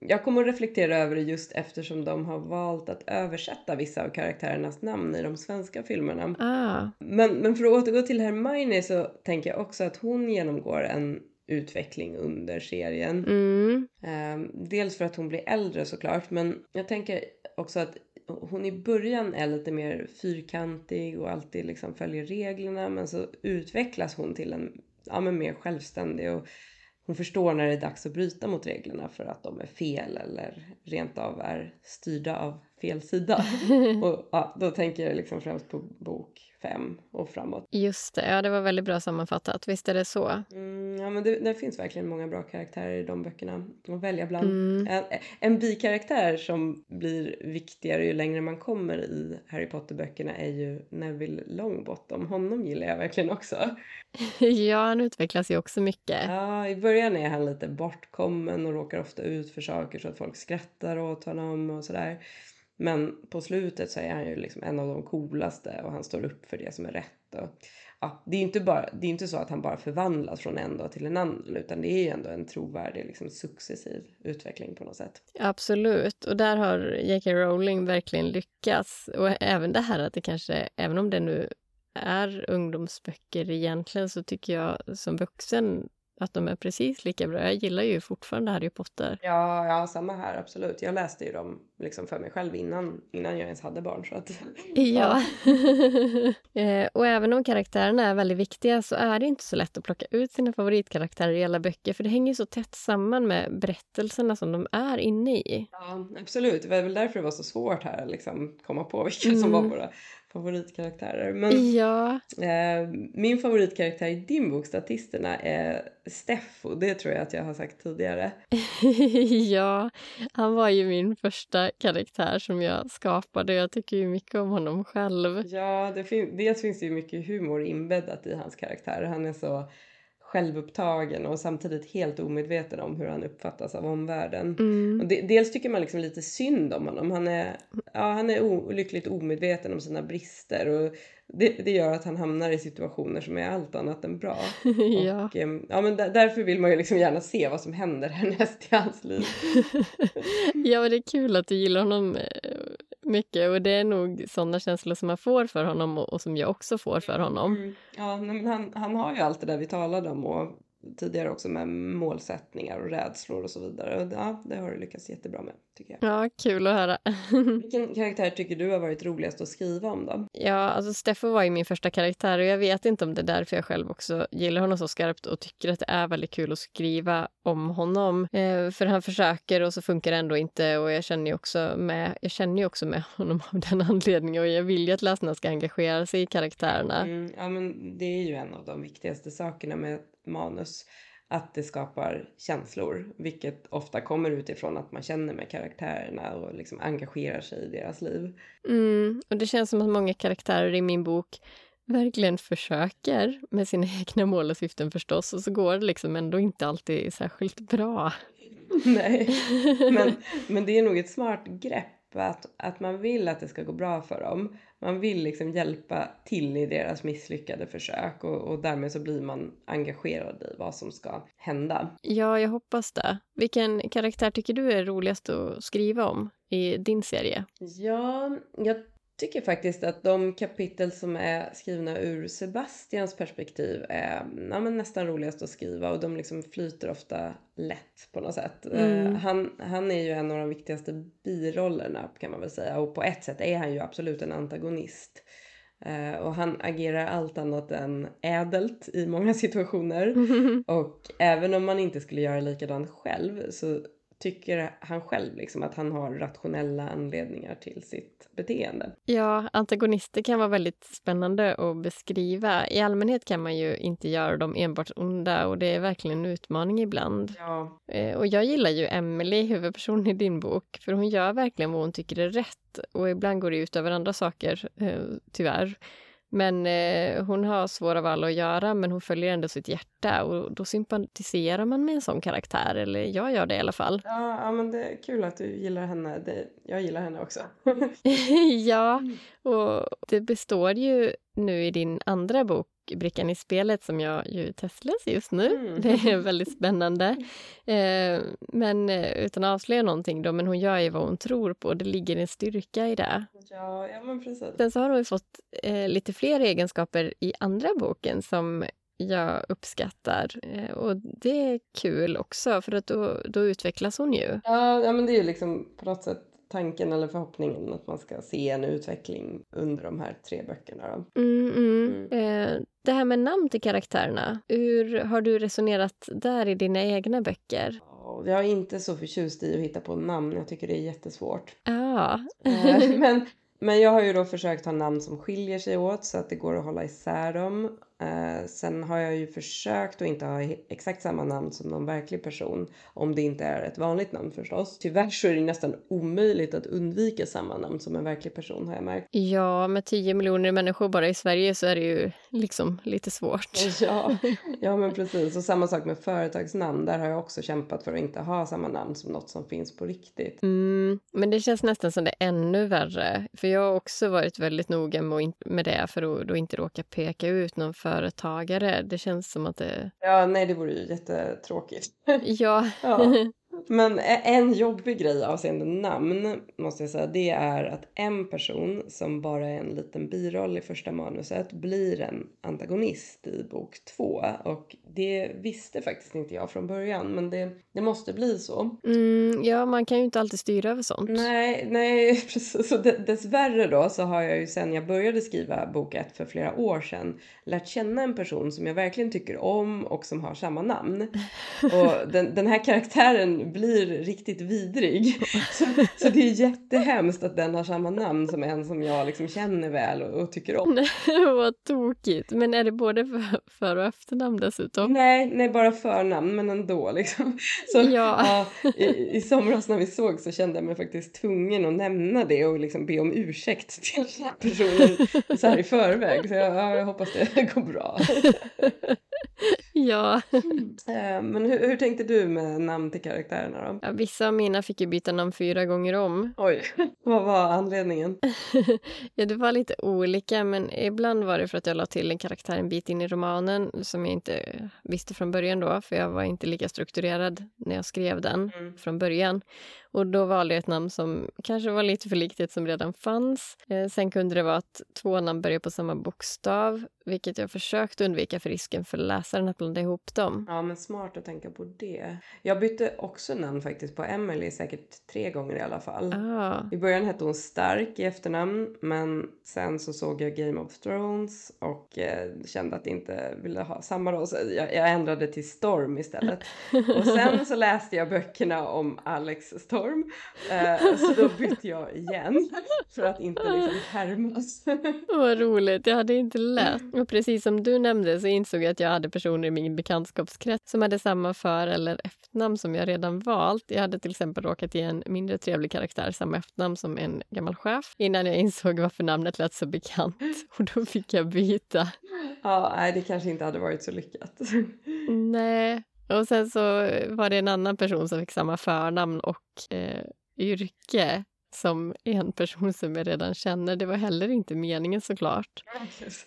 jag kommer att reflektera över det just eftersom de har valt att översätta vissa av karaktärernas namn i de svenska filmerna. Ah. Men, men för att återgå till Hermione så tänker jag också att hon genomgår en utveckling under serien. Mm. Eh, dels för att hon blir äldre såklart men jag tänker också att hon i början är lite mer fyrkantig och alltid liksom följer reglerna men så utvecklas hon till en ja, men mer självständig och hon förstår när det är dags att bryta mot reglerna för att de är fel eller rent av är styrda av fel sida. och ja, då tänker jag liksom främst på bok fem och framåt. Just det, ja det var väldigt bra sammanfattat. Visst är det så? Mm, ja men det, det, finns verkligen många bra karaktärer i de böckerna att välja bland. Mm. En, en bikaraktär som blir viktigare ju längre man kommer i Harry Potter-böckerna är ju Neville Longbottom. Honom gillar jag verkligen också. ja, han utvecklas ju också mycket. Ja, i början är han lite bortkommen och råkar ofta ut för saker så att folk skrattar åt honom och sådär. Men på slutet så är han ju liksom en av de coolaste och han står upp för det som är rätt. Och, ja, det är inte bara, det är inte så att han bara förvandlas från en dag till en annan utan det är ju ändå en trovärdig liksom, successiv utveckling på något sätt. Absolut, och där har J.K. Rowling verkligen lyckats. Och även det här att det kanske, även om det nu är ungdomsböcker egentligen så tycker jag som vuxen att de är precis lika bra. Jag gillar ju fortfarande Harry Potter. Ja, ja samma här absolut. Jag läste ju dem liksom för mig själv innan, innan jag ens hade barn. Så att, ja. eh, och även om karaktärerna är väldigt viktiga så är det inte så lätt att plocka ut sina favoritkaraktärer i alla böcker för det hänger så tätt samman med berättelserna som de är inne i. Ja, absolut. Det var väl därför det var så svårt här att liksom komma på vilka mm. som var våra favoritkaraktärer. Men ja. eh, min favoritkaraktär i din bok, Statisterna, är Steffo. Det tror jag att jag har sagt tidigare. ja, han var ju min första karaktär som jag skapade. Jag tycker ju mycket om honom själv. Ja, det fin dels finns det ju mycket humor inbäddat i hans karaktär. Han är så självupptagen och samtidigt helt omedveten om hur han uppfattas av omvärlden. Mm. Och de, dels tycker man liksom lite synd om honom. Han är, ja, han är olyckligt omedveten om sina brister och det, det gör att han hamnar i situationer som är allt annat än bra. ja. Och, ehm, ja, men därför vill man ju liksom gärna se vad som händer härnäst i hans liv. ja, men det är kul att du gillar honom eh, mycket och det är nog sådana känslor som man får för honom och, och som jag också får för honom. Mm. Ja, men han, han har ju allt det där vi talade om och tidigare också med målsättningar och rädslor och så vidare. Och ja, det har du lyckats jättebra med tycker jag. Ja, kul att höra. Vilken karaktär tycker du har varit roligast att skriva om då? Ja, alltså Steffo var ju min första karaktär och jag vet inte om det är därför jag själv också gillar honom så skarpt och tycker att det är väldigt kul att skriva om honom. Eh, för han försöker och så funkar det ändå inte och jag känner ju också med, jag känner ju också med honom av den anledningen och jag vill ju att läsarna ska engagera sig i karaktärerna. Mm, ja, men det är ju en av de viktigaste sakerna med manus att det skapar känslor, vilket ofta kommer utifrån att man känner med karaktärerna och liksom engagerar sig i deras liv. Mm, och det känns som att många karaktärer i min bok verkligen försöker med sina egna mål och syften förstås och så går det liksom ändå inte alltid särskilt bra. Nej, men, men det är nog ett smart grepp att, att man vill att det ska gå bra för dem. Man vill liksom hjälpa till i deras misslyckade försök och, och därmed så blir man engagerad i vad som ska hända. Ja, jag hoppas det. Vilken karaktär tycker du är roligast att skriva om i din serie? Ja, jag tycker faktiskt att de kapitel som är skrivna ur Sebastians perspektiv är ja, nästan roligast att skriva och de liksom flyter ofta lätt på något sätt. Mm. Uh, han, han är ju en av de viktigaste birollerna kan man väl säga och på ett sätt är han ju absolut en antagonist. Uh, och han agerar allt annat än ädelt i många situationer. och även om man inte skulle göra likadant själv så tycker han själv liksom att han har rationella anledningar till sitt beteende. Ja, antagonister kan vara väldigt spännande att beskriva. I allmänhet kan man ju inte göra dem enbart onda och det är verkligen en utmaning ibland. Ja. Eh, och jag gillar ju Emily, huvudpersonen i din bok, för hon gör verkligen vad hon tycker är rätt och ibland går det ut över andra saker, eh, tyvärr. Men eh, hon har svåra val att göra, men hon följer ändå sitt hjärta och då sympatiserar man med en sån karaktär, eller jag gör det i alla fall. Ja, ja men det är kul att du gillar henne. Det, jag gillar henne också. ja, och det består ju nu i din andra bok brickan i spelet som jag ju testläser just nu. Mm. Det är väldigt spännande. Eh, men eh, utan att avslöja någonting då, men hon gör ju vad hon tror på. Det ligger en styrka i det. Ja, ja men precis. Sen så har hon fått eh, lite fler egenskaper i andra boken som jag uppskattar. Eh, och det är kul också, för att då, då utvecklas hon ju. Ja, ja, men det är ju liksom på något sätt tanken eller förhoppningen att man ska se en utveckling under de här tre böckerna. Mm, mm. Mm. Eh, det här med namn till karaktärerna, hur har du resonerat där i dina egna böcker? Jag är inte så förtjust i att hitta på namn, jag tycker det är jättesvårt. Ah. men, men jag har ju då försökt ha namn som skiljer sig åt så att det går att hålla isär dem. Eh, sen har jag ju försökt att inte ha exakt samma namn som någon verklig person. Om det inte är ett vanligt namn förstås. Tyvärr så är det nästan omöjligt att undvika samma namn som en verklig person har jag märkt. Ja, med 10 miljoner människor bara i Sverige så är det ju liksom lite svårt. Ja, ja men precis. Och samma sak med företagsnamn. Där har jag också kämpat för att inte ha samma namn som något som finns på riktigt. Mm, men det känns nästan som det är ännu värre. För jag har också varit väldigt noga med det för att då inte råka peka ut någon företagare. Det känns som att det... Ja, nej, det vore ju jättetråkigt. ja. ja. Men en jobbig grej avseende namn måste jag säga, det är att en person som bara är en liten biroll i första manuset blir en antagonist i bok två. Och det visste faktiskt inte jag från början, men det, det måste bli så. Mm, ja, man kan ju inte alltid styra över sånt. Nej, nej precis. Så dessvärre då så har jag ju sen jag började skriva bok ett för flera år sedan lärt känna en person som jag verkligen tycker om och som har samma namn. Och den, den här karaktären blir riktigt vidrig. Så, så, det är jättehemskt att den har samma namn som en som jag liksom känner väl och, och tycker om. Vad tokigt. Men är det både för, för och efternamn dessutom? Nej, nej, bara förnamn men ändå liksom. Så, ja. ja i, I somras när vi såg så kände jag mig faktiskt tvungen att nämna det och liksom be om ursäkt till personen så här i förväg. Så jag, ja, jag hoppas det går bra. Ja. Eh, men hur, hur tänkte du med namn till karaktärerna då? ja. Vissa av mina fick ju byta namn fyra gånger om. Oj, vad var anledningen? ja, det var lite olika, men ibland var det för att jag la till en karaktär en bit in i romanen som jag inte visste från början då, för jag var inte lika strukturerad när jag skrev den Mm. från början. Och då valde jag ett namn som kanske var lite för likt ett som redan fanns. Eh, sen kunde det vara att två namn börjar på samma bokstav, vilket jag försökt undvika för risken för läsaren att blanda ihop dem. Ja, men smart att tänka på det. Jag bytte också namn faktiskt på Emily säkert tre gånger i alla fall. Ah, I början hette hon Stark i efternamn, men sen så såg jag Game of Thrones och eh, kände att jag inte ville ha samma då, så jag, jag ändrade till Storm istället. Och sen så läste jag böckerna om Alex Storm, eh, så då bytte jag igen för att inte liksom härmas. vad roligt, jag hade inte läst. Och precis som du nämnde så insåg jag att jag hade personer i min bekantskapskrets som hade samma för eller efternamn som jag redan valt. Jag hade till exempel råkat ge en mindre trevlig karaktär samma efternamn som en gammal chef innan jag insåg varför namnet lät så bekant. Och då fick jag byta. ja, nej, det kanske inte hade varit så lyckat. Nej. Och sen så var det en annan person som fick samma förnamn och eh, yrke som en person som jag redan känner. Det var heller inte meningen såklart.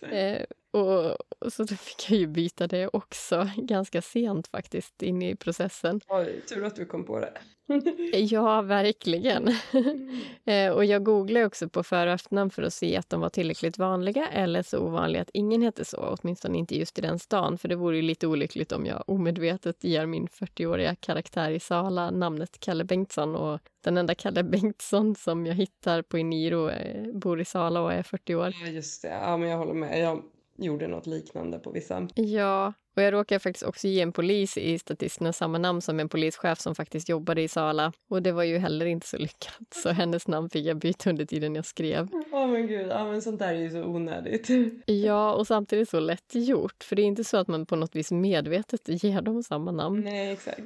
Eh, och, så då fick jag ju byta det också, ganska sent faktiskt, in i processen. Oj, tur att du kom på det. Ja, verkligen. eh, och jag googlade också på efternamn för att se att de var tillräckligt vanliga eller så ovanliga att ingen hette så, åtminstone inte just i den stan. För det vore ju lite olyckligt om jag omedvetet ger min 40-åriga karaktär i Sala namnet Kalle Bengtsson och den enda Kalle Bengtsson som jag hittar på Eniro eh, bor i Sala och är 40 år. Ja, just det. Ja, men jag håller med. Jag gjorde något liknande på vissa. Ja, och jag råkade faktiskt också ge en polis i statisterna samma namn som en polischef som faktiskt jobbade i Sala. Och det var ju heller inte så lyckat, så hennes namn fick jag byta under tiden jag skrev. Åh men gud, ja men sånt där är ju så onödigt. Ja, och samtidigt så lätt gjort, för det är inte så att man på något vis medvetet ger dem samma namn. Nej, exakt.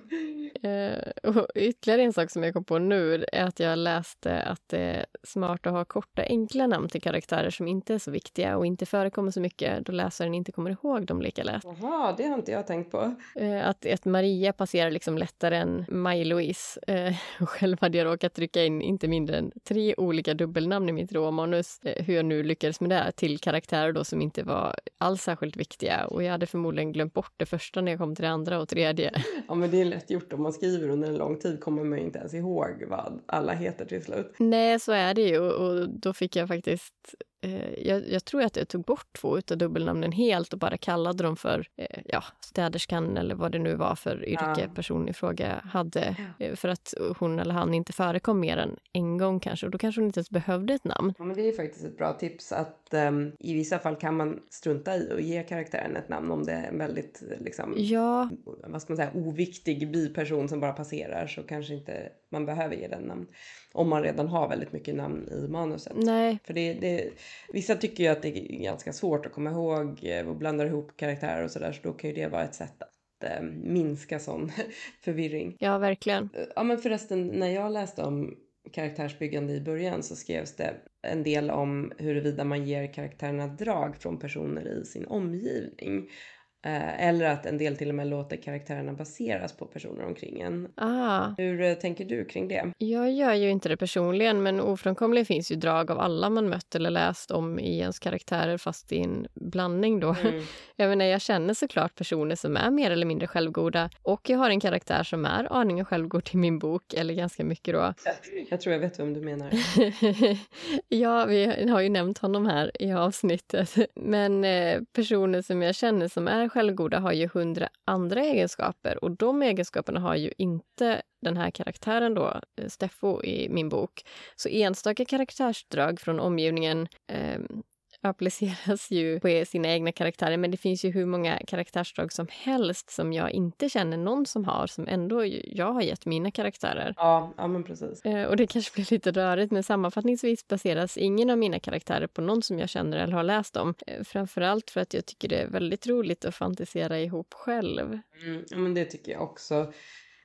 Eh, och ytterligare en sak som jag kom på nu är att jag läste att det är smart att ha korta, enkla namn till karaktärer som inte är så viktiga och inte förekommer så mycket då läsaren inte kommer ihåg dem lika lätt. Jaha, det har inte jag tänkt på. Eh, att ett Maria passerar liksom lättare än Maj-Louise. Eh, själv hade jag råkat trycka in inte mindre än tre olika dubbelnamn i mitt råmanus, eh, hur jag nu lyckades med det, till karaktärer då som inte var alls särskilt viktiga. Och jag hade förmodligen glömt bort det första när jag kom till det andra och tredje. Ja men det är lätt gjort om man skriver under en lång tid kommer man ju inte ens ihåg vad alla heter till slut. Nej, så är det ju. Och då fick jag faktiskt... Eh, jag, jag tror att jag tog bort två av dubbelnamnen helt och bara kallade dem för eh, ja, städerskan eller vad det nu var för yrke Ja. personen i fråga hade. Eh, för att hon eller han inte förekom mer än en gång kanske. Och då kanske hon inte ens behövde ett namn. Ja men det är faktiskt ett bra tips att ehm, i vissa fall kan man strunta i och ge karaktären ett namn om det är en väldigt liksom Ja, vad ska man säga, oviktig biperson som bara passerar så kanske inte man behöver ge den namn. Om man redan har väldigt mycket namn i manuset. nej, För det, det, vissa tycker ju att det är ganska svårt att komma ihåg eh, och blandar ihop karaktärer och sådär så då kan ju det vara ett sätt att eh, minska sån förvirring. ja verkligen. Eh, Ja men förresten när jag läste om karaktärsbyggande i början så skrevs det en del om huruvida man ger karaktärerna drag från personer i sin omgivning. Eh, eller att en del till och med låter karaktärerna baseras på personer omkring en. Ah, Hur eh, tänker du kring det? jag gör ju inte det personligen men ofrånkomligen finns ju drag av alla man mött eller läst om i ens karaktärer fast i en blandning då. Mm. Jag menar, jag känner såklart personer som är mer eller mindre självgoda och jag har en karaktär som är aningen självgod i min bok, eller ganska mycket då. Jag tror jag vet vem du menar. ja, vi har ju nämnt honom här i avsnittet. Men eh, personer som jag känner som är självgoda har ju hundra andra egenskaper och de egenskaperna har ju inte den här karaktären då, eh, Steffo i min bok. Så enstaka karaktärsdrag från omgivningen eh, appliceras ju på sina egna karaktärer men det finns ju hur många karaktärsdrag som helst som jag inte känner någon som har som ändå jag har gett mina karaktärer. Ja, ja men precis. Eh, Och det kanske blir lite rörigt, men sammanfattningsvis baseras ingen av mina karaktärer på någon som jag känner eller har läst om. Eh, Framförallt för att jag tycker det är väldigt roligt att fantisera ihop själv. Mm, ja, men det tycker jag också.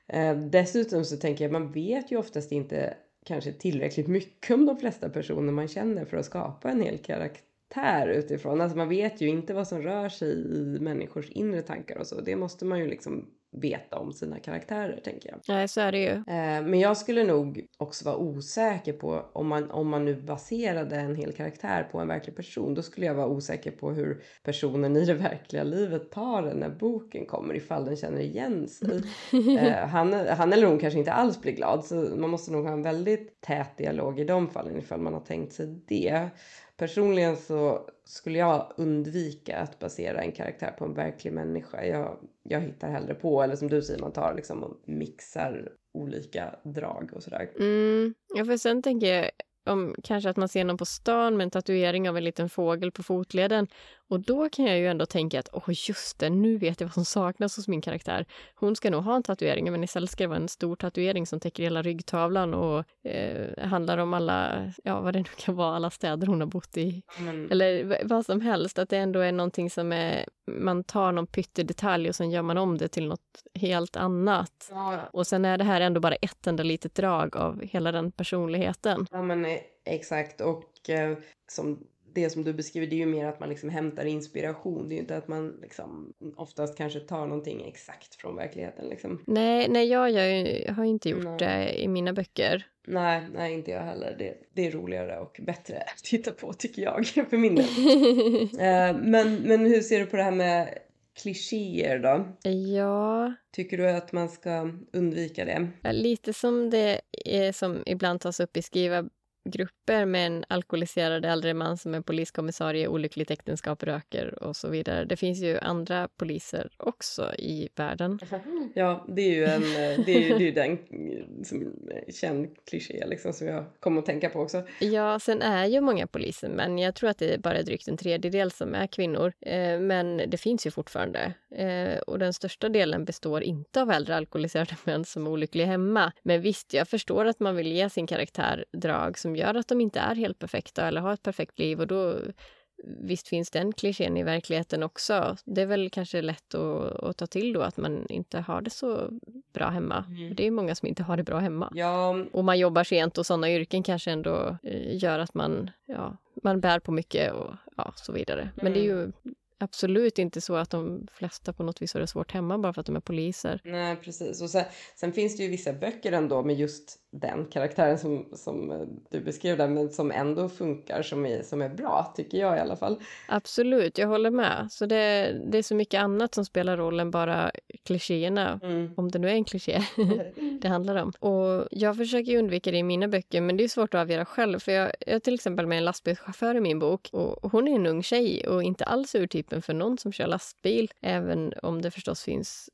Eh, dessutom så tänker jag, man vet ju oftast inte kanske tillräckligt mycket om de flesta personer man känner för att skapa en hel karaktär karaktär utifrån. Alltså man vet ju inte vad som rör sig i människors inre tankar och så. Det måste man ju liksom veta om sina karaktärer tänker jag. Nej, så är det ju. Eh, men jag skulle nog också vara osäker på om man, om man nu baserade en hel karaktär på en verklig person. Då skulle jag vara osäker på hur personen i det verkliga livet tar den när boken kommer ifall den känner igen sig. eh, han, han eller hon kanske inte alls blir glad så man måste nog ha en väldigt tät dialog i de fallen ifall man har tänkt sig det. Personligen så skulle jag undvika att basera en karaktär på en verklig människa. Jag, jag hittar hellre på, eller som du säger, man tar liksom och mixar olika drag och sådär. Mm, ja, för sen tänker jag om kanske att man ser någon på stan med en tatuering av en liten fågel på fotleden och då kan jag ju ändå tänka att åh just det, nu vet jag vad som saknas hos min karaktär. Hon ska nog ha en tatuering, men istället ska det vara en stor tatuering som täcker hela ryggtavlan och eh, handlar om alla, ja vad det nu kan vara, alla städer hon har bott i. Mm. Eller vad som helst, att det ändå är någonting som är, man tar någon pyttedetalj och sen gör man om det till något helt annat. Ja. Och sen är det här ändå bara ett enda litet drag av hela den personligheten. Ja men eh, exakt och eh, som det som du beskriver det är ju mer att man liksom hämtar inspiration. Det är ju inte att man liksom oftast kanske tar någonting exakt från verkligheten. Liksom. Nej, nej jag, jag har inte gjort nej. det i mina böcker. Nej, nej inte jag heller. Det, det är roligare och bättre att titta på tycker jag för min del. uh, men, men hur ser du på det här med klichéer då? Ja. Tycker du att man ska undvika det? Lite som det är som ibland tas upp i skriva grupper med en alkoholiserad äldre man som är poliskommissarie, olyckligt äktenskap, röker och så vidare. Det finns ju andra poliser också i världen. Ja, det är ju en, det är, det är den som känd kliché liksom, som jag kommer att tänka på också. Ja, sen är ju många poliser men jag tror att det är bara drygt en tredjedel som är kvinnor. Eh, men det finns ju fortfarande. Eh, och den största delen består inte av äldre alkoholiserade män som är olyckliga hemma. Men visst, jag förstår att man vill ge sin karaktär drag som gör att de inte är helt perfekta eller har ett perfekt liv och då Visst finns den klichén i verkligheten också. Det är väl kanske lätt att, att ta till då att man inte har det så bra hemma. Mm. Det är många som inte har det bra hemma. Ja. Och man jobbar sent och sådana yrken kanske ändå eh, gör att man, ja, man bär på mycket och ja, så vidare. Mm. Men det är ju mm. absolut inte så att de flesta på något vis har det svårt hemma bara för att de är poliser. Nej, precis. Och sen, sen finns det ju vissa böcker ändå med just den karaktären som, som eh, du beskrev där, men som ändå funkar, som är, som är bra, tycker jag i alla fall. Absolut, jag håller med. Så det, det är så mycket annat som spelar roll än bara klichéerna, mm. om det nu är en kliché det handlar om. Och jag försöker undvika det i mina böcker, men det är svårt att avgöra själv. För jag, jag är till exempel med en lastbilschaufför i min bok och hon är en ung tjej och inte alls urtypen för någon som kör lastbil, även om det förstås finns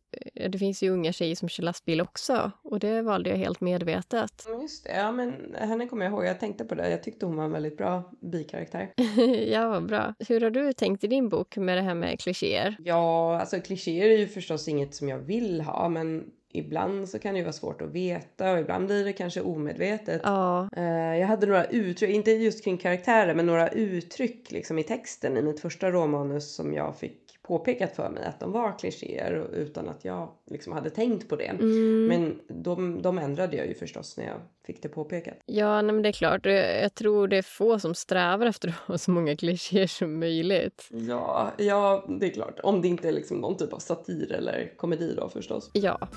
det finns ju unga tjejer som kör lastbil också och det valde jag helt medvetet. Just det, ja men henne kommer jag ihåg. Jag tänkte på det. Jag tyckte hon var en väldigt bra bikaraktär. ja, vad bra. Hur har du tänkt i din bok med det här med klichéer? Ja, alltså klichéer är ju förstås inget som jag vill ha men ibland så kan det ju vara svårt att veta och ibland blir det kanske omedvetet. Ja. Uh, jag hade några uttryck, inte just kring karaktärer, men några uttryck liksom i texten i mitt första romanus som jag fick påpekat för mig att de var klichéer utan att jag liksom hade tänkt på det. Mm. Men de, de ändrade jag ju förstås när jag fick det påpekat. Ja, nej, men det är klart. Jag tror det är få som strävar efter att ha så många klichéer som möjligt. Ja, ja, det är klart. Om det inte är liksom någon typ av satir eller komedi då förstås. Ja.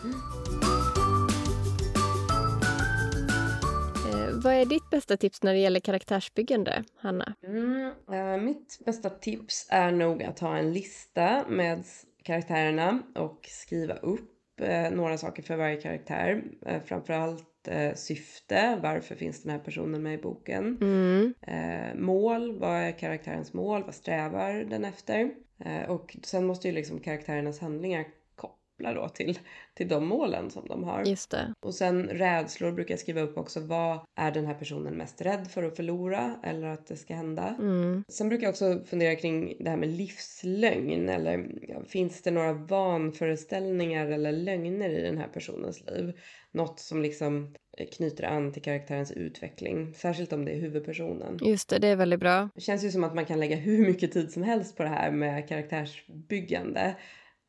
Vad är ditt bästa tips när det gäller karaktärsbyggande, Hanna? Mm, äh, mitt bästa tips är nog att ha en lista med karaktärerna och skriva upp äh, några saker för varje karaktär. Äh, framförallt äh, syfte, varför finns den här personen med i boken? Mm. mål, vad är karaktärens mål? Vad strävar den efter? och sen måste ju liksom karaktärernas handlingar koppla då till, till de målen som de har. Just det. Och sen rädslor brukar jag skriva upp också. Vad är den här personen mest rädd för att förlora eller att det ska hända? Mm. Sen brukar jag också fundera kring det här med livslögn. Eller finns det några vanföreställningar eller lögner i den här personens liv? Något som liksom knyter an till karaktärens utveckling. Särskilt om det är huvudpersonen. Just det, det är väldigt bra. Det känns ju som att man kan lägga hur mycket tid som helst på det här med karaktärsbyggande.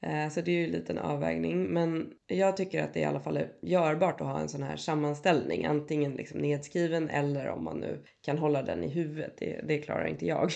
Eh, så det är ju en liten avvägning. Men jag tycker att det i alla fall är görbart att ha en sån här sammanställning. Antingen liksom nedskriven eller om man nu kan hålla den i huvudet. Det, det klarar inte jag.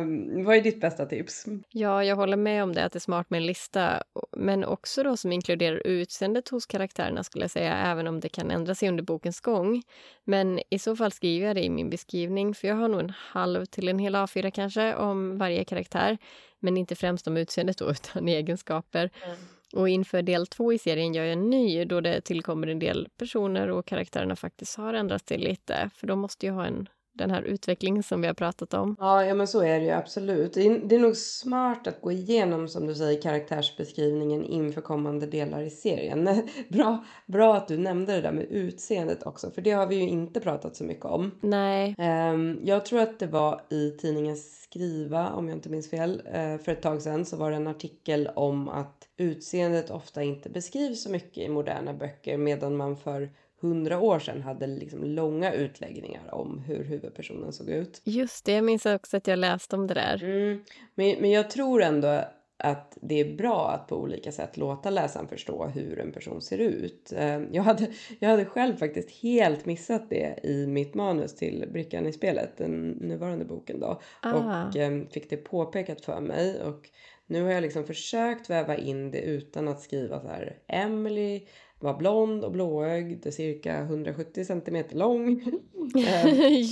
um, vad är ditt bästa tips? Ja, jag håller med om det, att det är smart med en lista. Men också då som inkluderar utseendet hos karaktärerna skulle jag säga, även om det kan ändra sig under bokens gång. Men i så fall skriver jag det i min beskrivning, för jag har nog en halv till en hel A4 kanske om varje karaktär. Men inte främst om utseendet då, utan egenskaper. Mm. Och inför del två i serien gör jag en ny då det tillkommer en del personer och karaktärerna faktiskt har ändrat sig lite. För de måste ju ha en den här utvecklingen som vi har pratat om. Ja, ja men så är det ju absolut. Det är, det är nog smart att gå igenom, som du säger, karaktärsbeskrivningen inför kommande delar i serien. bra, bra att du nämnde det där med utseendet också, för det har vi ju inte pratat så mycket om. Nej. Um, jag tror att det var i tidningen Skriva, om jag inte minns fel, uh, för ett tag sedan så var det en artikel om att utseendet ofta inte beskrivs så mycket i moderna böcker medan man för hundra år sedan hade liksom långa utläggningar om hur huvudpersonen såg ut. Just det, jag minns också att jag läste om det där. Mm. Men, men jag tror ändå att det är bra att på olika sätt låta läsaren förstå hur en person ser ut. Eh, jag hade, jag hade själv faktiskt helt missat det i mitt manus till Brickan i spelet, den nuvarande boken då. Ah. Och eh, fick det påpekat för mig. Och nu har jag liksom försökt väva in det utan att skriva så här Emily var blond och blåögd, cirka 170 centimeter lång.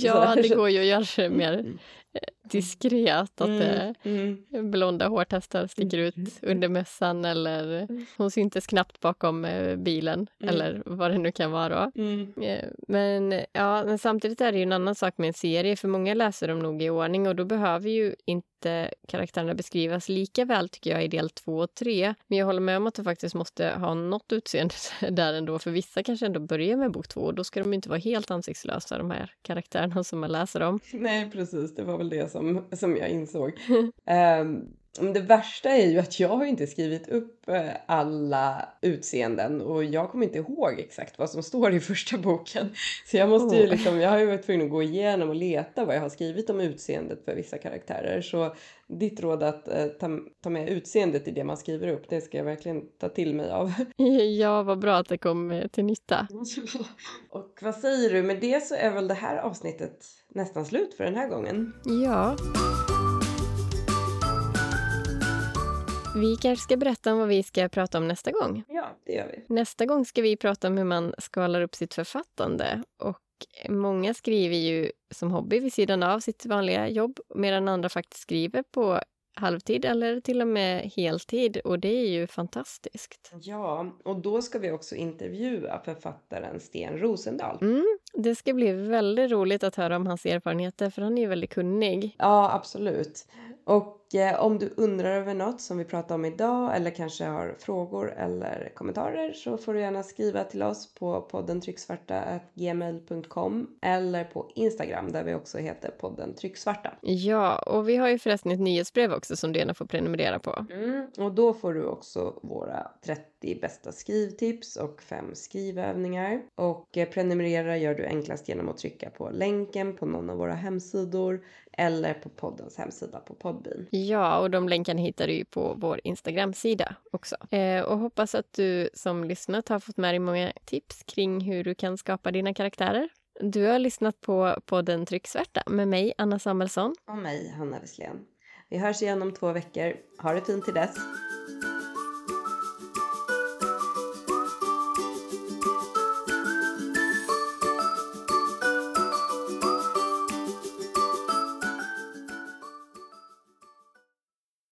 ja, det går ju att göra det mer mm diskret att mm, mm. blonda hårtestar sticker ut mm. under mössan eller hon syntes knappt bakom eh, bilen mm. eller vad det nu kan vara. Mm. Eh, men, ja, men samtidigt är det ju en annan sak med en serie för många läser de nog i ordning och då behöver ju inte karaktärerna beskrivas lika väl tycker jag i del två och tre. Men jag håller med om att det faktiskt måste ha något utseende där ändå för vissa kanske ändå börjar med bok två och då ska de inte vara helt ansiktslösa de här karaktärerna som man läser om. Nej precis, det var väl det som, som jag insåg. um, det värsta är ju att jag har inte skrivit upp eh, alla utseenden och jag kommer inte ihåg exakt vad som står i första boken. Så jag måste ju liksom, jag har ju varit tvungen att gå igenom och leta vad jag har skrivit om utseendet för vissa karaktärer. Så ditt råd att eh, ta, ta med utseendet i det man skriver upp, det ska jag verkligen ta till mig av. Ja, vad bra att det kom eh, till nytta. och vad säger du, med det så är väl det här avsnittet nästan slut för den här gången. Ja. Vi kanske ska berätta om vad vi ska prata om nästa gång. Ja, det gör vi. Nästa gång ska vi prata om hur man skalar upp sitt författande. Och många skriver ju som hobby vid sidan av sitt vanliga jobb medan andra faktiskt skriver på halvtid eller till och med heltid och det är ju fantastiskt. Ja, och då ska vi också intervjua författaren Sten Rosendahl. Mm, det ska bli väldigt roligt att höra om hans erfarenheter för han är ju väldigt kunnig. Ja, absolut. Och om du undrar över något som vi pratar om idag eller kanske har frågor eller kommentarer så får du gärna skriva till oss på podden trycksvarta.gmail.com eller på Instagram där vi också heter podden trycksvarta. Ja, och vi har ju förresten ett nyhetsbrev också som du gärna får prenumerera på. Mm, och då får du också våra 30 bästa skrivtips och fem skrivövningar. Och eh, prenumerera gör du enklast genom att trycka på länken på någon av våra hemsidor eller på poddens hemsida på Podbean. Ja, och de länkarna hittar du ju på vår Instagram-sida också. Eh, och hoppas att du som lyssnat har fått med dig många tips kring hur du kan skapa dina karaktärer. Du har lyssnat på podden Trycksvärta med mig, Anna Samuelsson. Och mig, Hanna Wesslén. Vi hörs igen om två veckor. Ha det fint till dess.